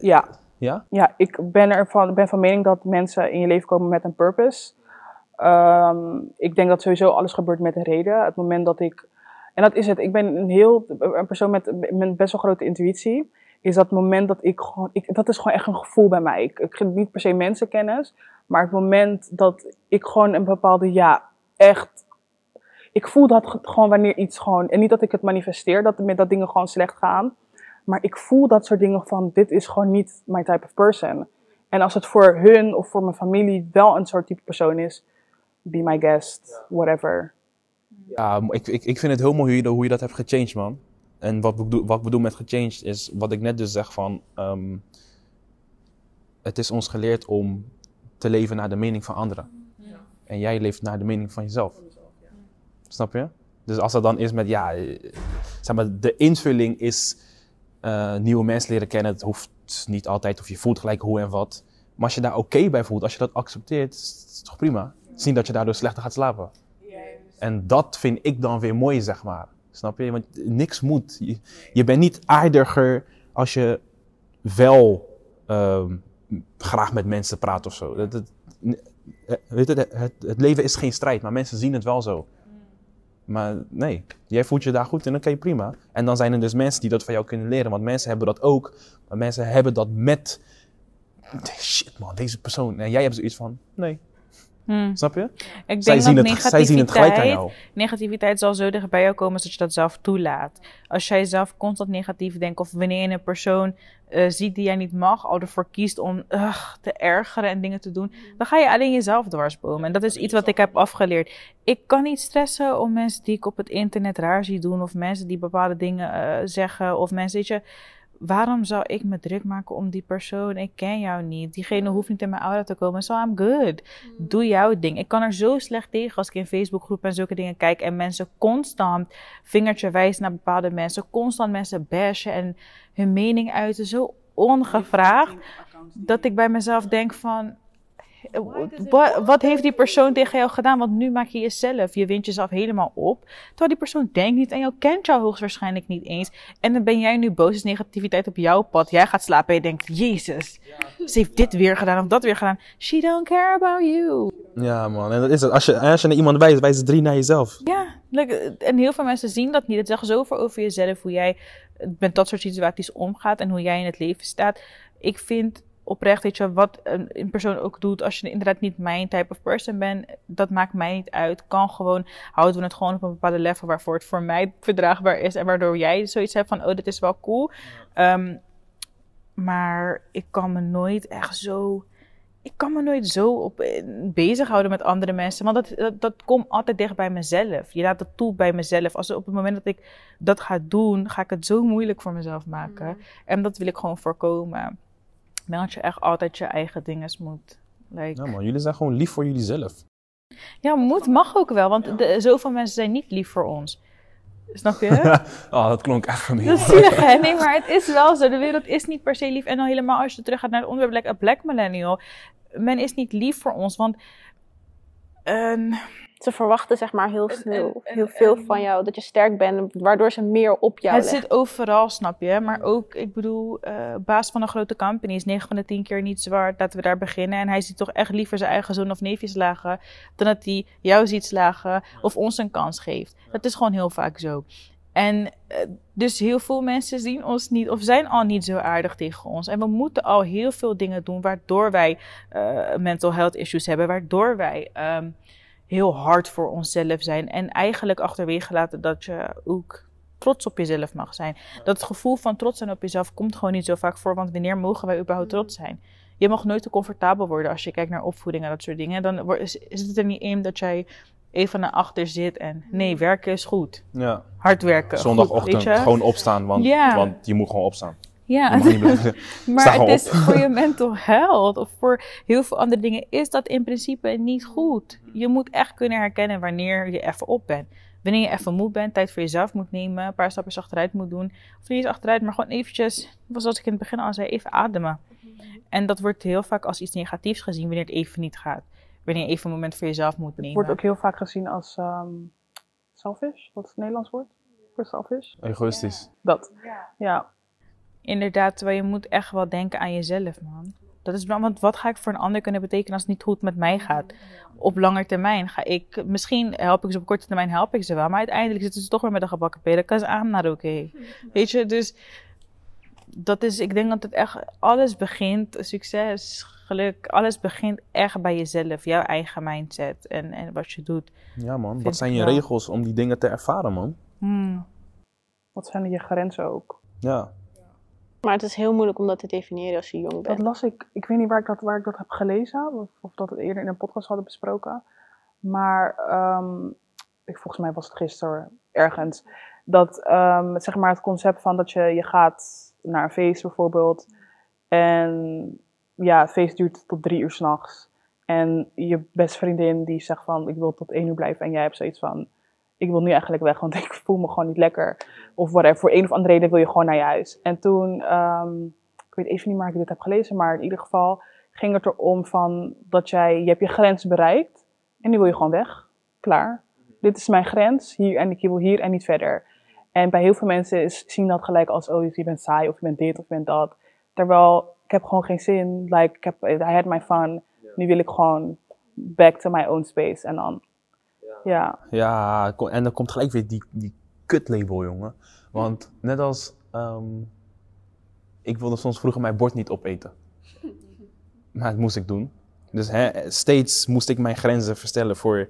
Ja, ja? ja ik ben, ervan, ben van mening dat mensen in je leven komen met een purpose. Ehm, ik denk dat sowieso alles gebeurt met een reden. Het moment dat ik. En dat is het. Ik ben een heel. Een persoon met, met best wel grote intuïtie. Is dat moment dat ik gewoon. Ik, dat is gewoon echt een gevoel bij mij. Ik, ik niet per se mensenkennis. Maar het moment dat ik gewoon een bepaalde. Ja, echt. Ik voel dat ge- gewoon wanneer iets gewoon. En niet dat ik het manifesteer. Dat, dat dingen gewoon slecht gaan. Maar ik voel dat soort dingen van. Dit is gewoon niet my type of person. En als het voor hun of voor mijn familie wel een soort type persoon is, be my guest, whatever. Ja, ik, ik, ik vind het heel mooi hoe je, hoe je dat hebt gechanged, man. En wat, bedoel- wat ik bedoel met gechanged is wat ik net dus zeg van... ehm, het is ons geleerd om te leven naar de mening van anderen. En jij leeft naar de mening van jezelf. Snap je? Dus als dat dan is met, ja, eh, zeg maar, de invulling is eh, nieuwe mensen leren kennen. Het hoeft niet altijd of je voelt gelijk hoe en wat. Maar als je daar oké bij voelt, als je dat accepteert, is het toch prima. Niet dat je daardoor slechter gaat slapen. En dat vind ik dan weer mooi, zeg maar. Snap je? Want niks moet. Je, je bent niet aardiger als je wel ehm, graag met mensen praat of zo. Dat, eh, weet je, het, het, het leven is geen strijd, maar mensen zien het wel zo. Maar nee, jij voelt je daar goed in, oké, prima. En dan zijn er dus mensen die dat van jou kunnen leren, want mensen hebben dat ook. Maar mensen hebben dat met, shit man, deze persoon. En jij hebt zoiets van, nee, Hmm. snap je? Ik Zij denk zien, dat het, zij zien het gelijk aan negativiteit- jou. negativiteit zal zo dicht bij jou komen als dat je dat zelf toelaat. Als jij zelf constant negatief denkt of wanneer je een persoon eh, ziet die jij niet mag, al ervoor kiest om ugh, te ergeren en dingen te doen, dan ga je alleen jezelf dwarsbomen. En dat is iets wat ik heb afgeleerd. Ik kan niet stressen om mensen die ik op het internet raar zie doen of mensen die bepaalde dingen eh, zeggen of mensen, weet je, waarom zou ik me druk maken om die persoon? Ik ken jou niet. Diegene hoeft niet in mijn aura te komen. So I'm good. Doe jouw ding. Ik kan er zo slecht tegen als ik in Facebookgroepen en zulke dingen kijk en mensen constant vingertje wijzen naar bepaalde mensen, constant mensen bashen en hun mening uiten, zo ongevraagd, dat ik bij mezelf denk van, wat, wat heeft die persoon tegen jou gedaan? Want nu maak je jezelf, je wint jezelf helemaal op. Terwijl die persoon denkt niet aan jou, kent jou hoogstwaarschijnlijk niet eens. En dan ben jij nu boos, is negativiteit op jouw pad. Jij gaat slapen en je denkt, jezus, ze heeft dit weer gedaan of dat weer gedaan. She don't care about you. Ja, man. En dat is het. Als je, als je naar iemand wijst, wijzen drie naar jezelf. Ja, like, en heel veel mensen zien dat niet. Het zegt zoveel over jezelf, hoe jij met dat soort situaties omgaat en hoe jij in het leven staat. Ik vind oprecht, weet je, wat een, een persoon ook doet, als je inderdaad niet mijn type of person bent, dat maakt mij niet uit. Kan gewoon, houden we het gewoon op een bepaalde level waarvoor het voor mij verdraagbaar is en waardoor jij zoiets hebt van, oh, dit is wel cool. Ehm, maar ik kan me nooit echt zo ik kan me nooit zo op eh, bezighouden met andere mensen. Want dat, dat, dat komt altijd dicht bij mezelf. Je laat het toe bij mezelf. Als op het moment dat ik dat ga doen, ga ik het zo moeilijk voor mezelf maken. En dat wil ik gewoon voorkomen. Dat je echt altijd je eigen dingen moet. Like, Ja, man. Jullie zijn gewoon lief voor jullie zelf. ja, moet mag ook wel. Want de, zoveel mensen zijn niet lief voor ons. Snap je? oh, dat klonk echt gemeen. Dat is zielig, hè? Nee, maar het is wel zo. De wereld is niet per se lief. En dan helemaal als je terug gaat naar het onderwerp Black Millennial. Men is niet lief voor ons, want... Ze verwachten zeg maar heel, snel, heel veel van jou. Dat je sterk bent, waardoor ze meer op jou het leggen. zit overal, snap je? Maar ook, ik bedoel, eh, baas van een grote company is 9 van de 10 keer niet zwaar. Laten we daar beginnen. En hij ziet toch echt liever zijn eigen zoon of neefje slagen... dan dat hij jou ziet slagen of ons een kans geeft. Dat is gewoon heel vaak zo. En eh, dus heel veel mensen zien ons niet of zijn al niet zo aardig tegen ons. En we moeten al heel veel dingen doen waardoor wij eh, mental health issues hebben, waardoor wij ehm, heel hard voor onszelf zijn. En eigenlijk achterwege laten dat je ook trots op jezelf mag zijn. Dat gevoel van trots zijn op jezelf komt gewoon niet zo vaak voor, want wanneer mogen wij überhaupt trots zijn? Je mag nooit te comfortabel worden als je kijkt naar opvoeding en dat soort dingen. Dan is, is het er niet in dat jij even naar achter zit en nee, werken is goed. Ja. Hard werken. Zondagochtend gewoon opstaan, want, Ja. want je moet gewoon opstaan. Ja, maar het is voor je mental health of voor heel veel andere dingen is dat in principe niet goed. Je moet echt kunnen herkennen wanneer je even op bent. Wanneer je even moe bent, tijd voor jezelf moet nemen, een paar stapjes achteruit moet doen. Of niet eens achteruit, maar gewoon eventjes, zoals ik in het begin al zei, even ademen. En dat wordt heel vaak als iets negatiefs gezien wanneer het even niet gaat. Wanneer je even een moment voor jezelf moet nemen. Het wordt ook heel vaak gezien als ehm, selfish. Wat is het Nederlands woord voor selfish? Egoïstisch. Dat. Ja. Inderdaad, terwijl je moet echt wel denken aan jezelf, man. Dat is, want wat ga ik voor een ander kunnen betekenen als het niet goed met mij gaat? Op lange termijn ga ik, misschien help ik ze op korte termijn, help ik ze wel. Maar uiteindelijk zitten ze toch weer met een gebakken peren. Because I'm not okay. Weet je, dus dat is, ik denk dat het echt, alles begint, succes, geluk, alles begint echt bij jezelf. Jouw eigen mindset en, en wat je doet. Ja man, wat zijn je wel. regels om die dingen te ervaren man? Hmm. Wat zijn je grenzen ook? Ja. Maar het is heel moeilijk om dat te definiëren als je jong Dat bent. las ik, ik weet niet waar ik dat, waar ik dat heb gelezen, of, of dat we het eerder in een podcast hadden besproken. Maar ehm, ik, volgens mij was het gisteren ergens. Dat ehm, zeg maar het concept van dat je, je gaat naar een feest bijvoorbeeld. En ja, het feest duurt tot drie uur s'nachts. En je beste vriendin die zegt van ik wil tot één uur blijven. En jij hebt zoiets van ik wil nu eigenlijk weg, want ik voel me gewoon niet lekker. Of whatever, voor een of andere reden wil je gewoon naar je huis. En toen, ehm, ik weet even niet waar ik dit heb gelezen, maar in ieder geval ging het erom van dat jij, je hebt je grens bereikt en nu wil je gewoon weg. Klaar. Dit is mijn grens hier en ik wil hier en niet verder. En bij heel veel mensen is, zien dat gelijk als, oh, je bent saai of je bent dit of je bent dat. Terwijl, ik heb gewoon geen zin. Like, ik heb, I had my fun. Nu wil ik gewoon back to my own space. En dan, ja. Ja, en dan komt gelijk weer die, die kutlabel, jongen. Want net als, ehm, ik wilde soms vroeger mijn bord niet opeten. Maar dat moest ik doen. Dus hè, steeds moest ik mijn grenzen verstellen voor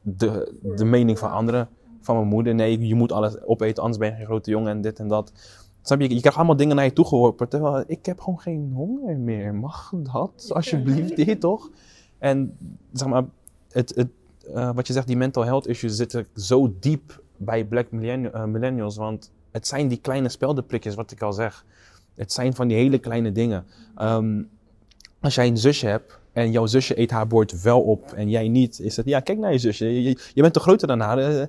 de, de mening van anderen. Van mijn moeder. Nee, je moet alles opeten, anders ben je geen grote jongen en dit en dat. Snap je? Je krijgt allemaal dingen naar je toe geworpen. Terwijl ik heb gewoon geen honger meer. Mag dat? Alsjeblieft, dit toch? En zeg maar, het, het, eh, wat je zegt, die mental health issues zitten zo diep bij black eh, millennials. Want het zijn die kleine speldenprikjes, wat ik al zeg. Het zijn van die hele kleine dingen. Ehm, als jij een zusje hebt en jouw zusje eet haar bord wel op en jij niet, is het, ja, kijk naar je zusje. Je, je- je bent toch groter dan haar.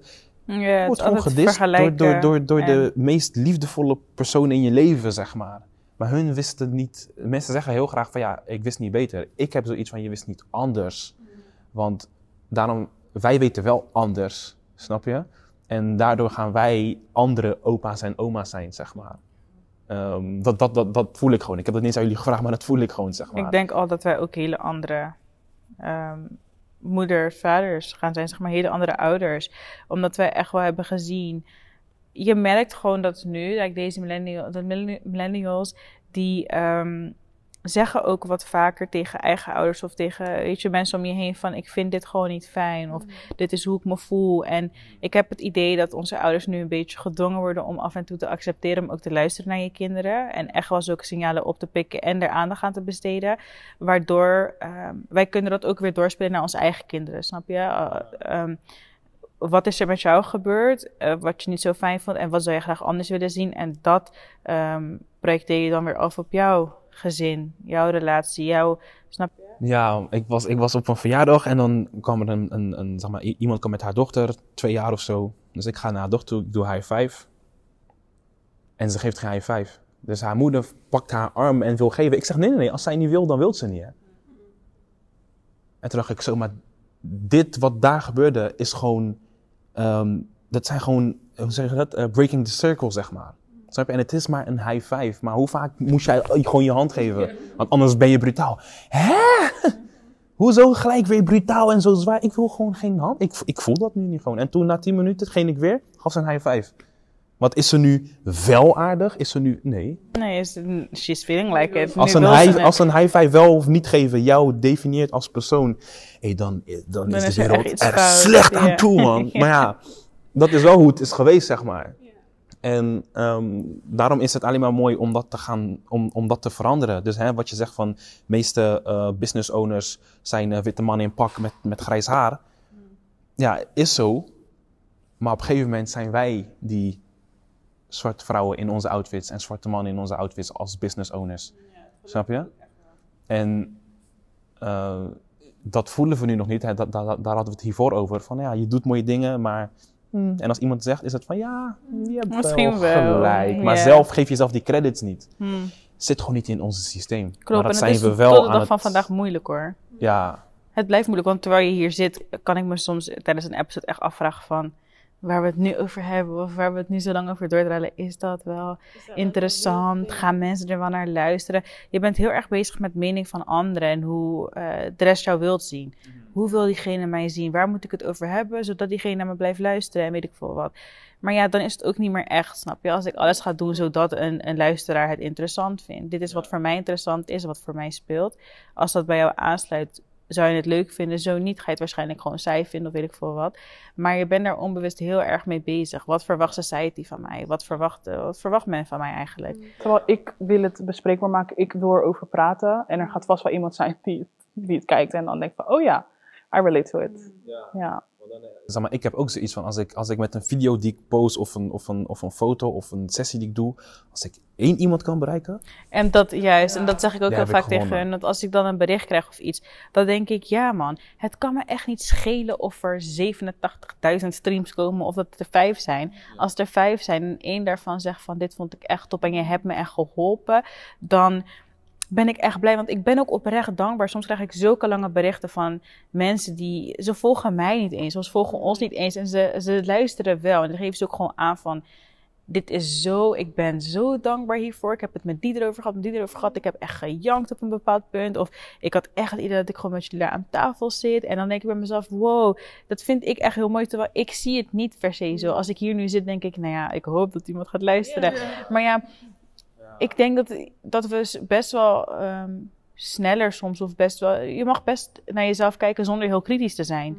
Ja, wordt gewoon gedist door, door, door, door de meest liefdevolle persoon in je leven, zeg maar. Maar hun wisten niet. Mensen zeggen heel graag van ja, ik wist niet beter. Ik heb zoiets van je wist niet anders. Want daarom, wij weten wel anders, snap je? En daardoor gaan wij andere opa's en oma's zijn, zeg maar. Ehm, dat, dat, dat, dat voel ik gewoon. Ik heb dat niet eens aan jullie gevraagd, maar dat voel ik gewoon, zeg maar. Ik denk al dat wij ook hele andere ehm, moeders, vaders gaan zijn, zeg maar hele andere ouders. Omdat wij echt wel hebben gezien. Je merkt gewoon dat nu, like deze millennial, millennials, die ehm, zeggen ook wat vaker tegen eigen ouders of tegen weet je, mensen om je heen van ik vind dit gewoon niet fijn of dit is hoe ik me voel. En ik heb het idee dat onze ouders nu een beetje gedwongen worden om af en toe te accepteren om ook te luisteren naar je kinderen en echt wel zulke signalen op te pikken en er aandacht aan te besteden. Waardoor ehm, wij kunnen dat ook weer doorspelen naar onze eigen kinderen, snap je? Eh, ehm, wat is er met jou gebeurd, eh, wat je niet zo fijn vond en wat zou je graag anders willen zien? En dat ehm projecteer je dan weer af op jouw gezin, jouw relatie, jouw, snap je? Ja, ik was, ik was op een verjaardag en dan kwam er een, een, zeg maar, iemand kwam met haar dochter, twee jaar of zo. Dus ik ga naar haar dochter toe, ik doe high five. En ze geeft geen high five. Dus haar moeder pakt haar arm en wil geven. Ik zeg, nee, nee, nee, als zij niet wil, dan wil ze niet. Hè? En toen dacht ik zo, maar dit wat daar gebeurde is gewoon, ehm, dat zijn gewoon, hoe zeg je dat, Eh, breaking the circle, zeg maar. Snap je? En het is maar een high five. Maar hoe vaak moest jij gewoon je hand geven? Want anders ben je brutaal. Hè? Hoezo gelijk weer brutaal en zo zwaar? Ik wil gewoon geen hand. Ik, ik voel dat nu niet gewoon. En toen na 10 minuten ging ik weer, gaf ze een high five. Wat is ze nu wel aardig? Is ze nu. Nee. Nee, is, she's feeling like it. Als een, high, als een high five wel of niet geven jou definieert als persoon, hey, dan, dan, is is de er wereld er slecht aan toe, man. Maar ja, dat is wel hoe het is geweest, zeg maar. En ehm, daarom is het alleen maar mooi om dat te gaan, om, om dat te veranderen. Dus hè, wat je zegt van, de meeste eh, business owners zijn eh, witte mannen in pak met, met grijs haar. Ja, is zo. Maar op een gegeven moment zijn wij die zwarte vrouwen in onze outfits en zwarte mannen in onze outfits als business owners. Snap je? En eh, dat voelen we nu nog niet. Hè? Daar hadden we het hiervoor over. Van ja, je doet mooie dingen, maar. Hmm, En als iemand zegt, is het van ja, je hebt Misschien wel wel, gelijk. Maar zelf geef jezelf die credits niet. Hmm. Zit gewoon niet in ons systeem. Klopt, maar en dat het zijn is we tot wel de aan dag het, van vandaag moeilijk hoor. Ja, Het blijft moeilijk, want terwijl je hier zit, kan ik me soms tijdens een episode echt afvragen van waar we het nu over hebben of waar we het nu zo lang over doordraaien. Is dat wel interessant? Gaan mensen er wel naar luisteren? Je bent heel erg bezig met mening van anderen en hoe eh, de rest jou wilt zien. Hoe wil diegene mij zien? Waar moet ik het over hebben, zodat diegene naar me blijft luisteren en weet ik veel wat. Maar ja, dan is het ook niet meer echt, snap je? Als ik alles ga doen zodat een, een luisteraar het interessant vindt. Dit is wat voor mij interessant is, wat voor mij speelt. Als dat bij jou aansluit, zou je het leuk vinden. Zo niet, ga je het waarschijnlijk gewoon saai vinden of weet ik veel wat. Maar je bent daar onbewust heel erg mee bezig. Wat verwacht society van mij? Wat verwacht, eh, wat verwacht men van mij eigenlijk? Terwijl ik wil het bespreekbaar maken, ik wil erover praten. En er gaat vast wel iemand zijn die, die het kijkt en dan denkt van, oh ja, I relate to it. Ja. Zeg maar, ik heb ook zoiets van, als ik, als ik met een video die ik post of een, of, een, of een foto of een sessie die ik doe, als ik één iemand kan bereiken, En dat juist, en dat zeg ik ook heel vaak tegen hun. Dat als ik dan een bericht krijg of iets, dan denk ik, ja man, het kan me echt niet schelen of er 87.000 streams komen of dat er vijf zijn. Als er vijf zijn en één daarvan zegt van dit vond ik echt top en je hebt me echt geholpen, dan ben ik echt blij. Want ik ben ook oprecht dankbaar. Soms krijg ik zulke lange berichten van mensen die, ze volgen mij niet eens, ze volgen ons niet eens en ze, ze luisteren wel. En dan geven ze ook gewoon aan van, dit is zo, ik ben zo dankbaar hiervoor. Ik heb het met die erover gehad, met die erover gehad. Ik heb echt gejankt op een bepaald punt. Of ik had echt het idee dat ik gewoon met jullie daar aan tafel zit. En dan denk ik bij mezelf, wow, dat vind ik echt heel mooi. Terwijl ik zie het niet per se zo. Als ik hier nu zit, denk ik, nou ja, ik hoop dat iemand gaat luisteren. Maar ja, ik denk dat, dat we best wel ehm, sneller soms, of best wel, je mag best naar jezelf kijken zonder heel kritisch te zijn.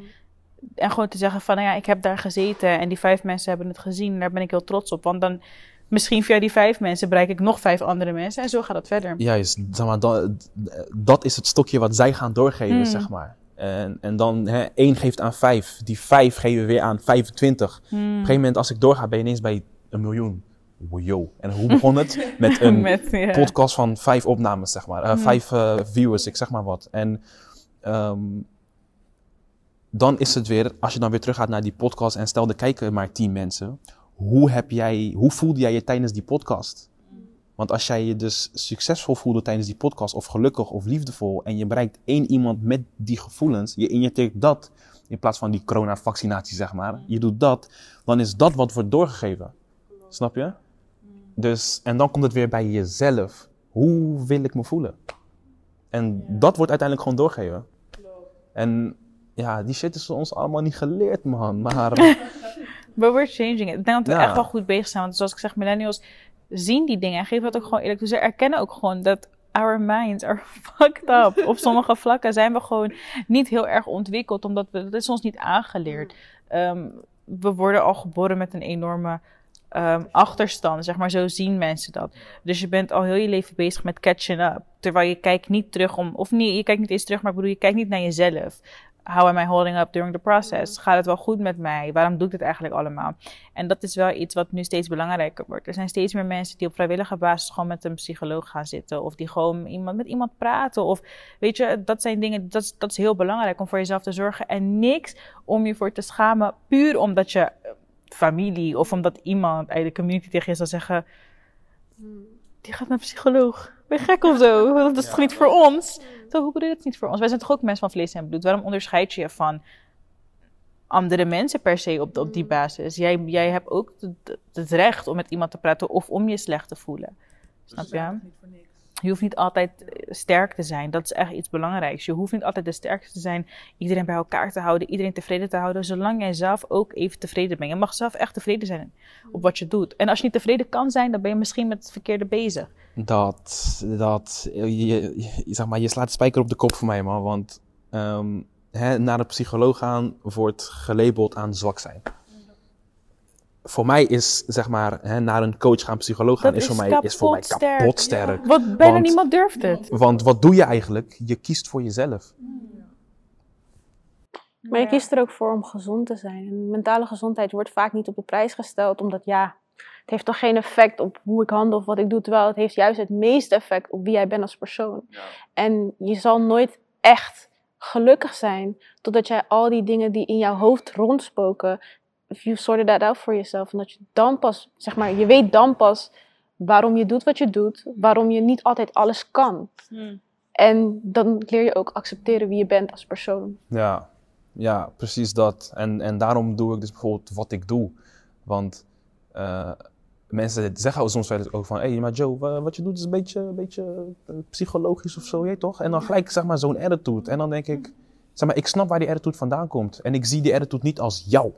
En gewoon te zeggen van, nou ja, ik heb daar gezeten en die vijf mensen hebben het gezien. En daar ben ik heel trots op. Want dan, misschien via die vijf mensen bereik ik nog vijf andere mensen. En zo gaat het verder. juist, zeg maar, dat, dat is het stokje wat zij gaan doorgeven, Hmm. zeg maar. En, en dan, hè, één geeft aan vijf, die vijf geven weer aan 25. Op Hmm. een gegeven moment, als ik doorga, ben je ineens bij een miljoen. Wow. En hoe begon het? Met een Met, ja. podcast van vijf opnames, zeg maar. Eh, Vijf eh, viewers, ik zeg maar wat. En ehm, dan is het weer, als je dan weer teruggaat naar die podcast en stel er kijken maar tien mensen. Hoe, heb jij, hoe voelde jij je tijdens die podcast? Want als jij je dus succesvol voelde tijdens die podcast, of gelukkig of liefdevol, en je bereikt één iemand met die gevoelens, je injecteert dat in plaats van die corona-vaccinatie, zeg maar. Je doet dat, dan is dat wat wordt doorgegeven. Snap je? Dus, en dan komt het weer bij jezelf. Hoe wil ik me voelen? En dat wordt uiteindelijk gewoon doorgegeven. En ja, die shit is ons allemaal niet geleerd, man. Maar But we're changing it. Ik denk dat we Ja. echt wel goed bezig zijn. Want zoals ik zeg, millennials zien die dingen en geven dat ook gewoon eerlijk toe. Ze erkennen ook gewoon dat our minds are fucked up. Op sommige vlakken zijn we gewoon niet heel erg ontwikkeld, omdat we, dat is ons niet aangeleerd. Ehm, we worden al geboren met een enorme ehm, achterstand, zeg maar. Zo zien mensen dat. Dus je bent al heel je leven bezig met catching up. Terwijl je kijkt niet terug om, of niet, je kijkt niet eens terug, maar ik bedoel, je kijkt niet naar jezelf. How am I holding up during the process? Gaat het wel goed met mij? Waarom doe ik dit eigenlijk allemaal? En dat is wel iets wat nu steeds belangrijker wordt. Er zijn steeds meer mensen die op vrijwillige basis gewoon met een psycholoog gaan zitten. Of die gewoon iemand, met iemand praten. Of weet je, dat zijn dingen, dat, is- dat is heel belangrijk om voor jezelf te zorgen. En niks om je voor te schamen, puur omdat je familie of omdat iemand uit de community tegen je zal zeggen: Die gaat naar een psycholoog. Ben je gek of zo? Dat is toch niet voor ons? Zo, hoe bedoel je dat niet voor ons? Wij zijn toch ook mensen van vlees en bloed? Waarom onderscheid je je van andere mensen per se op, op die basis? Jij, jij hebt ook het, het recht om met iemand te praten of om je slecht te voelen. Snap je? Je hoeft niet altijd eh, sterk te zijn. Dat is echt iets belangrijks. Je hoeft niet altijd de sterkste te zijn. Iedereen bij elkaar te houden. Iedereen tevreden te houden. Zolang jij zelf ook even tevreden bent. Je mag zelf echt tevreden zijn op wat je doet. En als je niet tevreden kan zijn, dan ben je misschien met het verkeerde bezig. Dat, dat, je, zeg maar, je slaat de spijker op de kop voor mij, man. Want ehm, hè, naar een psycholoog gaan wordt gelabeld aan zwak zijn. Voor mij is, zeg maar, hè, naar een coach gaan, psycholoog gaan, is, is voor mij, is voor mij kapot sterk. Wat bijna Want- niemand durft het. Want wat doe je eigenlijk? Je kiest voor jezelf. Maar je kiest er ook voor om gezond te zijn. En mentale gezondheid wordt vaak niet op de prijs gesteld, omdat ja, het heeft toch geen effect op hoe ik handel of wat ik doe, terwijl het heeft juist het meeste effect op wie jij bent als persoon. En je zal nooit echt gelukkig zijn totdat jij al die dingen die in jouw hoofd rondspoken, if you sorted that out for yourself, en dat je dan pas, zeg maar, je weet dan pas waarom je doet wat je doet, waarom je niet altijd alles kan. En dan leer je ook accepteren wie je bent als persoon. Ja, ja precies dat. En, en daarom doe ik dus bijvoorbeeld wat ik doe. Want eh, mensen zeggen soms wel eens ook van... Hé, hey, maar Joe, wa- wat je doet is een beetje, een beetje eh, psychologisch of zo, je toch? En dan gelijk zeg maar zo'n attitude. En dan denk ik... Zeg maar, ik snap waar die attitude vandaan komt. En ik zie die attitude niet als jou.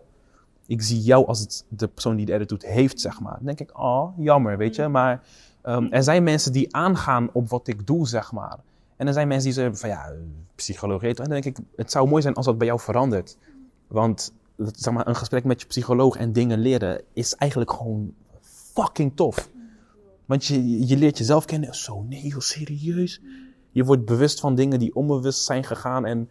Ik zie jou als het, de persoon die de attitude heeft, zeg maar. Dan denk ik, oh, jammer, weet je. Maar ehm, er zijn mensen die aangaan op wat ik doe, zeg maar. En er zijn mensen die zeggen van, ja, psychologie. En dan denk ik, het zou mooi zijn als dat bij jou verandert. Want zeg maar, een gesprek met je psycholoog en dingen leren is eigenlijk gewoon fucking tof. Want je, je leert jezelf kennen. Zo, nee, joh, serieus. Je wordt bewust van dingen die onbewust zijn gegaan. En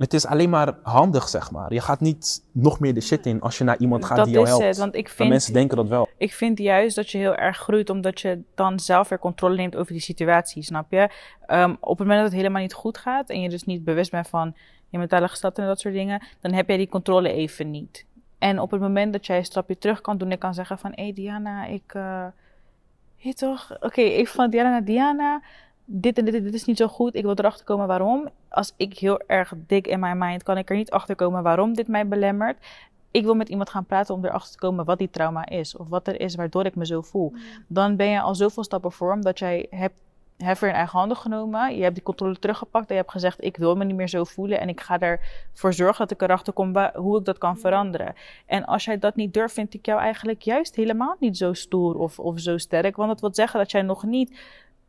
het is alleen maar handig, zeg maar. Je gaat niet nog meer de shit in als je naar iemand gaat dat die jou is helpt. het. Want ik Maar vind, mensen denken dat wel. ik vind juist dat je heel erg groeit omdat je dan zelf weer controle neemt over die situatie, snap je? Ehm, op het moment dat het helemaal niet goed gaat en je dus niet bewust bent van je mentale gestalte en dat soort dingen, dan heb jij die controle even niet. En op het moment dat jij een stapje terug kan doen en kan zeggen van, hé hey Diana, ik, eh je toch, oké, even van Diana naar Diana, dit en dit, dit is niet zo goed, ik wil erachter komen waarom. Als ik heel erg dik in mijn mind, kan ik er niet achter komen waarom dit mij belemmert. Ik wil met iemand gaan praten om erachter te komen wat die trauma is. Of wat er is waardoor ik me zo voel. Dan ben je al zoveel stappen voor omdat jij hebt hef weer in eigen handen genomen. Je hebt die controle teruggepakt en je hebt gezegd: Ik wil me niet meer zo voelen. En ik ga ervoor zorgen dat ik erachter kom hoe ik dat kan veranderen. En als jij dat niet durft, vind ik jou eigenlijk juist helemaal niet zo stoer of, of zo sterk. Want dat wil zeggen dat jij nog niet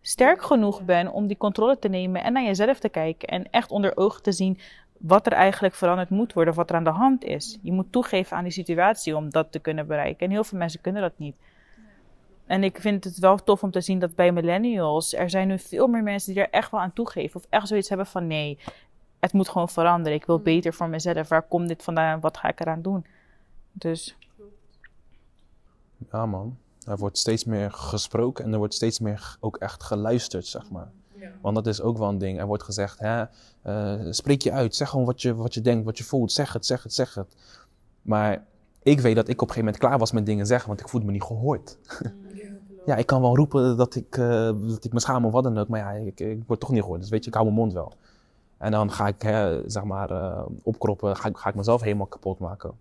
sterk genoeg bent om die controle te nemen en naar jezelf te kijken. En echt onder ogen te zien wat er eigenlijk veranderd moet worden, wat er aan de hand is. Je moet toegeven aan die situatie om dat te kunnen bereiken. En heel veel mensen kunnen dat niet. En ik vind het wel tof om te zien dat bij millennials, er zijn nu veel meer mensen die er echt wel aan toegeven. Of echt zoiets hebben van nee, het moet gewoon veranderen. Ik wil beter voor mezelf. Waar komt dit vandaan wat ga ik eraan doen? Dus Ja, man. Er wordt steeds meer gesproken en er wordt steeds meer ook echt geluisterd, zeg maar. Want dat is ook wel een ding. Er wordt gezegd, hè, eh, spreek je uit. Zeg gewoon wat je, wat je denkt, wat je voelt. Zeg het, zeg het, zeg het. Maar ik weet dat ik op een gegeven moment klaar was met dingen zeggen, want ik voelde me niet gehoord. ja, ik kan wel roepen dat ik, eh, dat ik me schaam of wat dan ook, maar ja, ik, ik word toch niet gehoord. Dus weet je, ik hou mijn mond wel. En dan ga ik, hè, zeg maar, eh, opkroppen, ga ga ik mezelf helemaal kapot maken.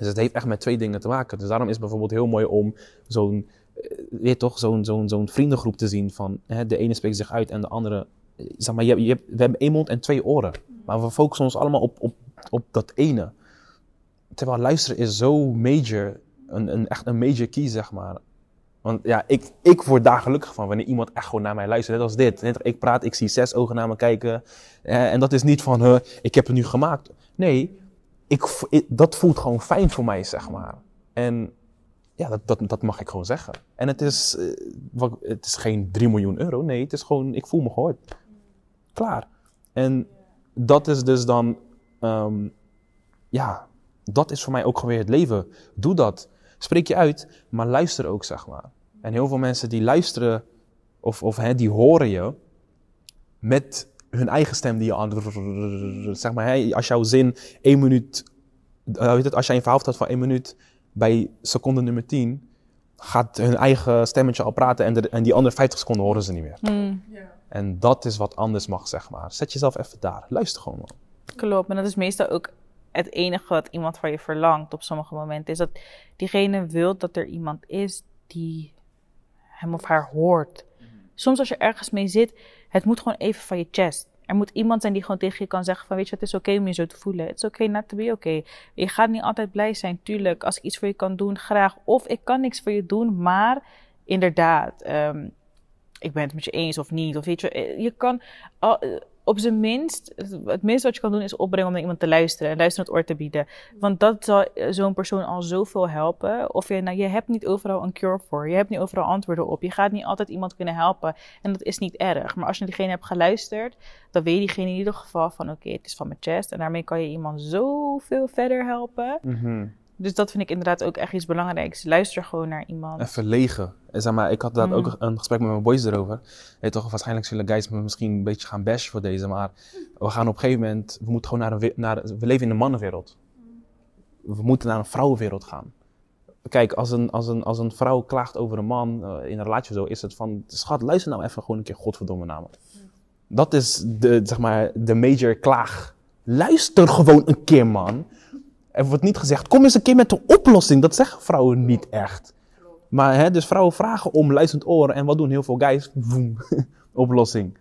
Dus het heeft echt met twee dingen te maken. Dus daarom is het bijvoorbeeld heel mooi om zo'n, eh, weet toch, zo'n, zo'n, zo'n vriendengroep te zien van, hè, de ene spreekt zich uit en de andere, eh, zeg maar, je, je, we hebben één mond en twee oren. Maar we focussen ons allemaal op, op, op dat ene. Terwijl luisteren is zo major, een, een, echt een major key, zeg maar. Want ja, ik, ik word daar gelukkig van wanneer iemand echt gewoon naar mij luistert. Net als dit. Ik praat, ik zie zes ogen naar me kijken. En dat is niet van, ik heb het nu gemaakt. Nee, ik, dat voelt gewoon fijn voor mij, zeg maar. En ja, dat, dat, dat mag ik gewoon zeggen. En het is, eh, het is geen 3 miljoen euro. Nee, het is gewoon, ik voel me gehoord. Klaar. En dat is dus dan, ehm, ja, dat is voor mij ook gewoon weer het leven. Doe dat. Spreek je uit, maar luister ook, zeg maar. En heel veel mensen die luisteren, of, of hè, die horen je met hun eigen stem die je aan. Zeg maar, hè, als jouw zin één minuut. eh, weet het, als jij een verhaal vertelt van één minuut. bij seconde nummer 10 gaat hun eigen stemmetje al praten en, de, en die andere 50 seconden horen ze niet meer. Mm, En dat is wat anders mag, zeg maar. Zet jezelf even daar. Luister gewoon, man. klopt. En dat is meestal ook het enige wat iemand van je verlangt op sommige momenten. Is dat diegene wil dat er iemand is die hem of haar hoort. Soms als je ergens mee zit, het moet gewoon even van je chest. Er moet iemand zijn die gewoon tegen je kan zeggen van, weet je, het is oké om je zo te voelen. Het is oké not to be oké. Je gaat niet altijd blij zijn, tuurlijk. Als ik iets voor je kan doen, graag. Of ik kan niks voor je doen, maar inderdaad, ehm, ik ben het met je eens of niet. Of weet je, eh, je kan eh, op zijn minst, het minste wat je kan doen is opbrengen om naar iemand te luisteren. En luisteren het oor te bieden. Want dat zal eh, zo'n persoon al zoveel helpen. Of je, nou, je hebt niet overal een cure voor. Je hebt niet overal antwoorden op. Je gaat niet altijd iemand kunnen helpen. En dat is niet erg. Maar als je naar diegene hebt geluisterd, dan weet diegene in ieder geval van oké, het is van mijn chest. En daarmee kan je iemand zoveel verder helpen. Dus dat vind ik inderdaad ook echt iets belangrijks. Luister gewoon naar iemand. En zeg maar, ik had dat Mm. ook een gesprek met mijn boys erover. Toch, waarschijnlijk zullen guys me misschien een beetje gaan bashen voor deze. Maar we gaan op een gegeven moment, we moeten gewoon naar een, naar, we leven in een mannenwereld. We moeten naar een vrouwenwereld gaan. Kijk, als een, als een, als een vrouw klaagt over een man eh, in een relatie of zo, is het van, schat, luister nou even gewoon een keer godverdomme naar me. Dat is de, zeg maar, de major klaag. Luister gewoon een keer, man. Er wordt niet gezegd, kom eens een keer met een oplossing. Dat zeggen vrouwen niet echt. Maar hè, dus vrouwen vragen om luisterend oren. En wat doen heel veel guys? Woem, oplossing.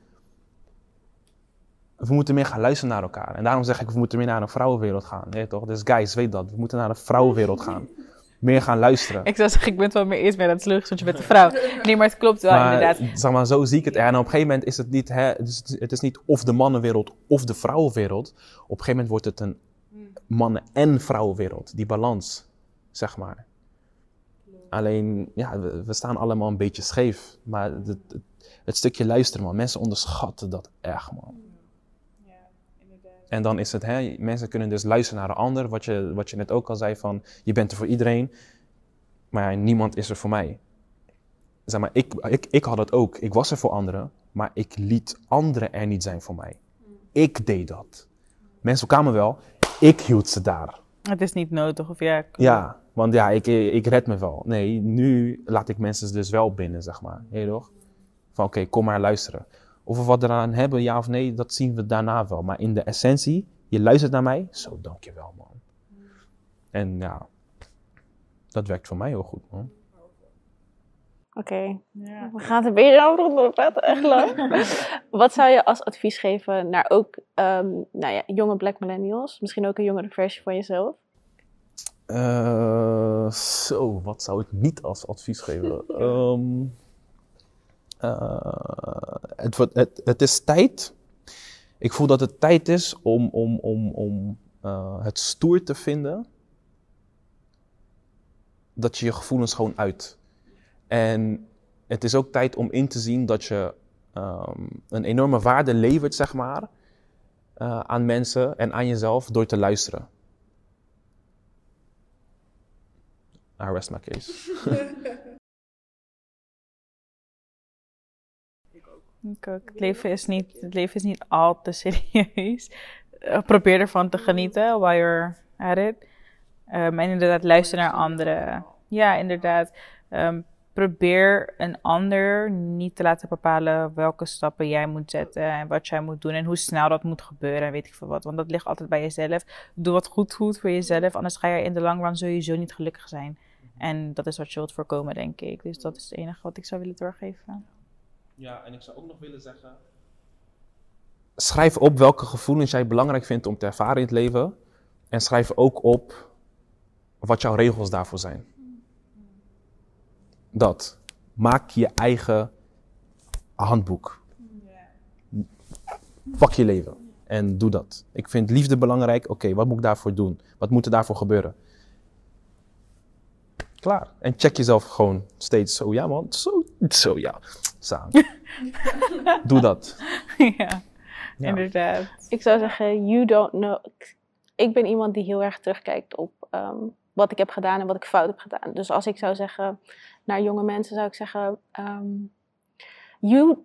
We moeten meer gaan luisteren naar elkaar. En daarom zeg ik, we moeten meer naar een vrouwenwereld gaan. Nee, toch? Dus guys, weet dat. We moeten naar een vrouwenwereld gaan. Meer gaan luisteren. Ik zou zeggen, ik ben het wel meer eens met want je bent een vrouw. Nee, maar het klopt wel maar, inderdaad. Zeg maar, zo zie ik het. En op een gegeven moment is het niet, hè, het is, het is niet of de mannenwereld of de vrouwenwereld. Op een gegeven moment wordt het een mannen- en vrouwenwereld. Die balans, zeg maar. Alleen, ja, we, we staan allemaal een beetje scheef. Maar het, het, het stukje luisteren, man. Mensen onderschatten dat echt, man. En dan is het, hè, mensen kunnen dus luisteren naar een ander. Wat je, wat je net ook al zei van, je bent er voor iedereen. Maar niemand is er voor mij zeg maar, ik, ik, ik had het ook. Ik was er voor anderen, maar ik liet anderen er niet zijn voor mij. Ik deed dat. Mensen kwamen wel, ik hield ze daar. Het is niet nodig, of ja. Ja, want ja, ik, ik red me wel. Nee, nu laat ik mensen dus wel binnen, zeg maar. Je toch? Van oké, kom maar luisteren. Of we wat eraan hebben, ja of nee, dat zien we daarna wel. Maar in de essentie, je luistert naar mij, zo dankjewel man. En ja, dat werkt voor mij heel goed man. Oké, Ja. we gaan het een beetje over door praten, echt lang. Wat zou je als advies geven naar ook ehm, nou ja, jonge black millennials? Misschien ook een jongere versie van jezelf? Eh, zo, wat zou ik niet als advies geven? Ehm, eh, het, het, het is tijd. Ik voel dat het tijd is om, om, om, om eh, het stoer te vinden. Dat je je gevoelens gewoon uit. En het is ook tijd om in te zien dat je ehm, een enorme waarde levert, zeg maar, eh, aan mensen en aan jezelf door te luisteren. I rest my case. Ik ook. Het leven is niet, het leven is niet al te serieus. Eh, probeer ervan te genieten while you're at it. Ehm, en inderdaad, luister naar anderen. Ja, inderdaad. Ehm, probeer een ander niet te laten bepalen welke stappen jij moet zetten en wat jij moet doen en hoe snel dat moet gebeuren en weet ik veel wat. Want dat ligt altijd bij jezelf. Doe wat goed voelt voor jezelf, anders ga je in de long run sowieso niet gelukkig zijn. En dat is wat je wilt voorkomen, denk ik. Dus dat is het enige wat ik zou willen doorgeven. Ja, en ik zou ook nog willen zeggen. Schrijf op welke gevoelens jij belangrijk vindt om te ervaren in het leven. En schrijf ook op wat jouw regels daarvoor zijn. Dat. Maak je eigen handboek. Pak je leven. En doe dat. Ik vind liefde belangrijk. Oké, wat moet ik daarvoor doen? Wat moet er daarvoor gebeuren? Klaar. En check jezelf gewoon steeds zo. Ja man, zo, zo ja. Samen. Doe dat. ja, Ja. inderdaad. Ik zou zeggen, you don't know. Ik- Ik ben iemand die heel erg terugkijkt op ehm, wat ik heb gedaan en wat ik fout heb gedaan. Dus als ik zou zeggen naar jonge mensen, zou ik zeggen: ehm, You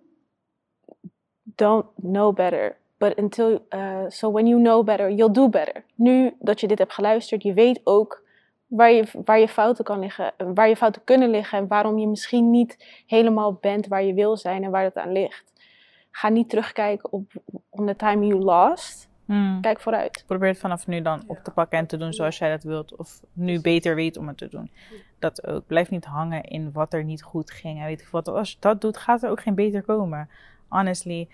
don't know better. But until, uh, so when you know better, you'll do better. Nu dat je dit hebt geluisterd, je weet ook waar je, waar je fouten kan liggen, waar je fouten kunnen liggen en waarom je misschien niet helemaal bent waar je wil zijn en waar het aan ligt. Ga niet terugkijken op on the time you lost. Hmm. Kijk vooruit. Probeer het vanaf nu dan op te pakken en te doen zoals jij dat wilt. Of nu beter weet om het te doen. Dat ook. Blijf niet hangen in wat er niet goed ging. En weet ik wat. Als je dat doet, gaat er ook geen beter komen. Honestly.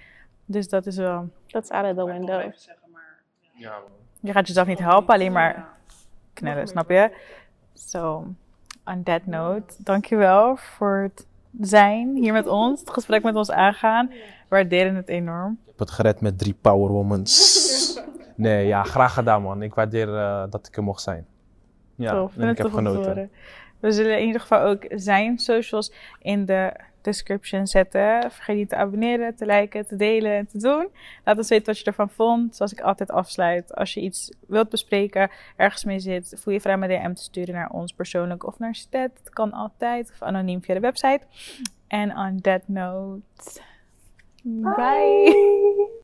Dus dat is wel... That's out of the window. Ja, Je gaat jezelf niet helpen, alleen maar knellen, snap je? So, on that note, dankjewel voor het zijn hier met ons. Het gesprek met ons aangaan. We waarderen het enorm. Ik heb het gered met drie powerwomans. nee, ja, graag gedaan man. Ik waardeer eh, dat ik er mocht zijn. Ja, Tof, en ik heb genoten. We zullen in ieder geval ook zijn socials in de description zetten. Vergeet niet te abonneren, te liken, te delen en te doen. Laat ons weten wat je ervan vond. Zoals ik altijd afsluit. Als je iets wilt bespreken, ergens mee zit, voel je vrij met DM te sturen naar ons persoonlijk of naar Stet. Het kan altijd. Of anoniem via de website. En on that note, bye.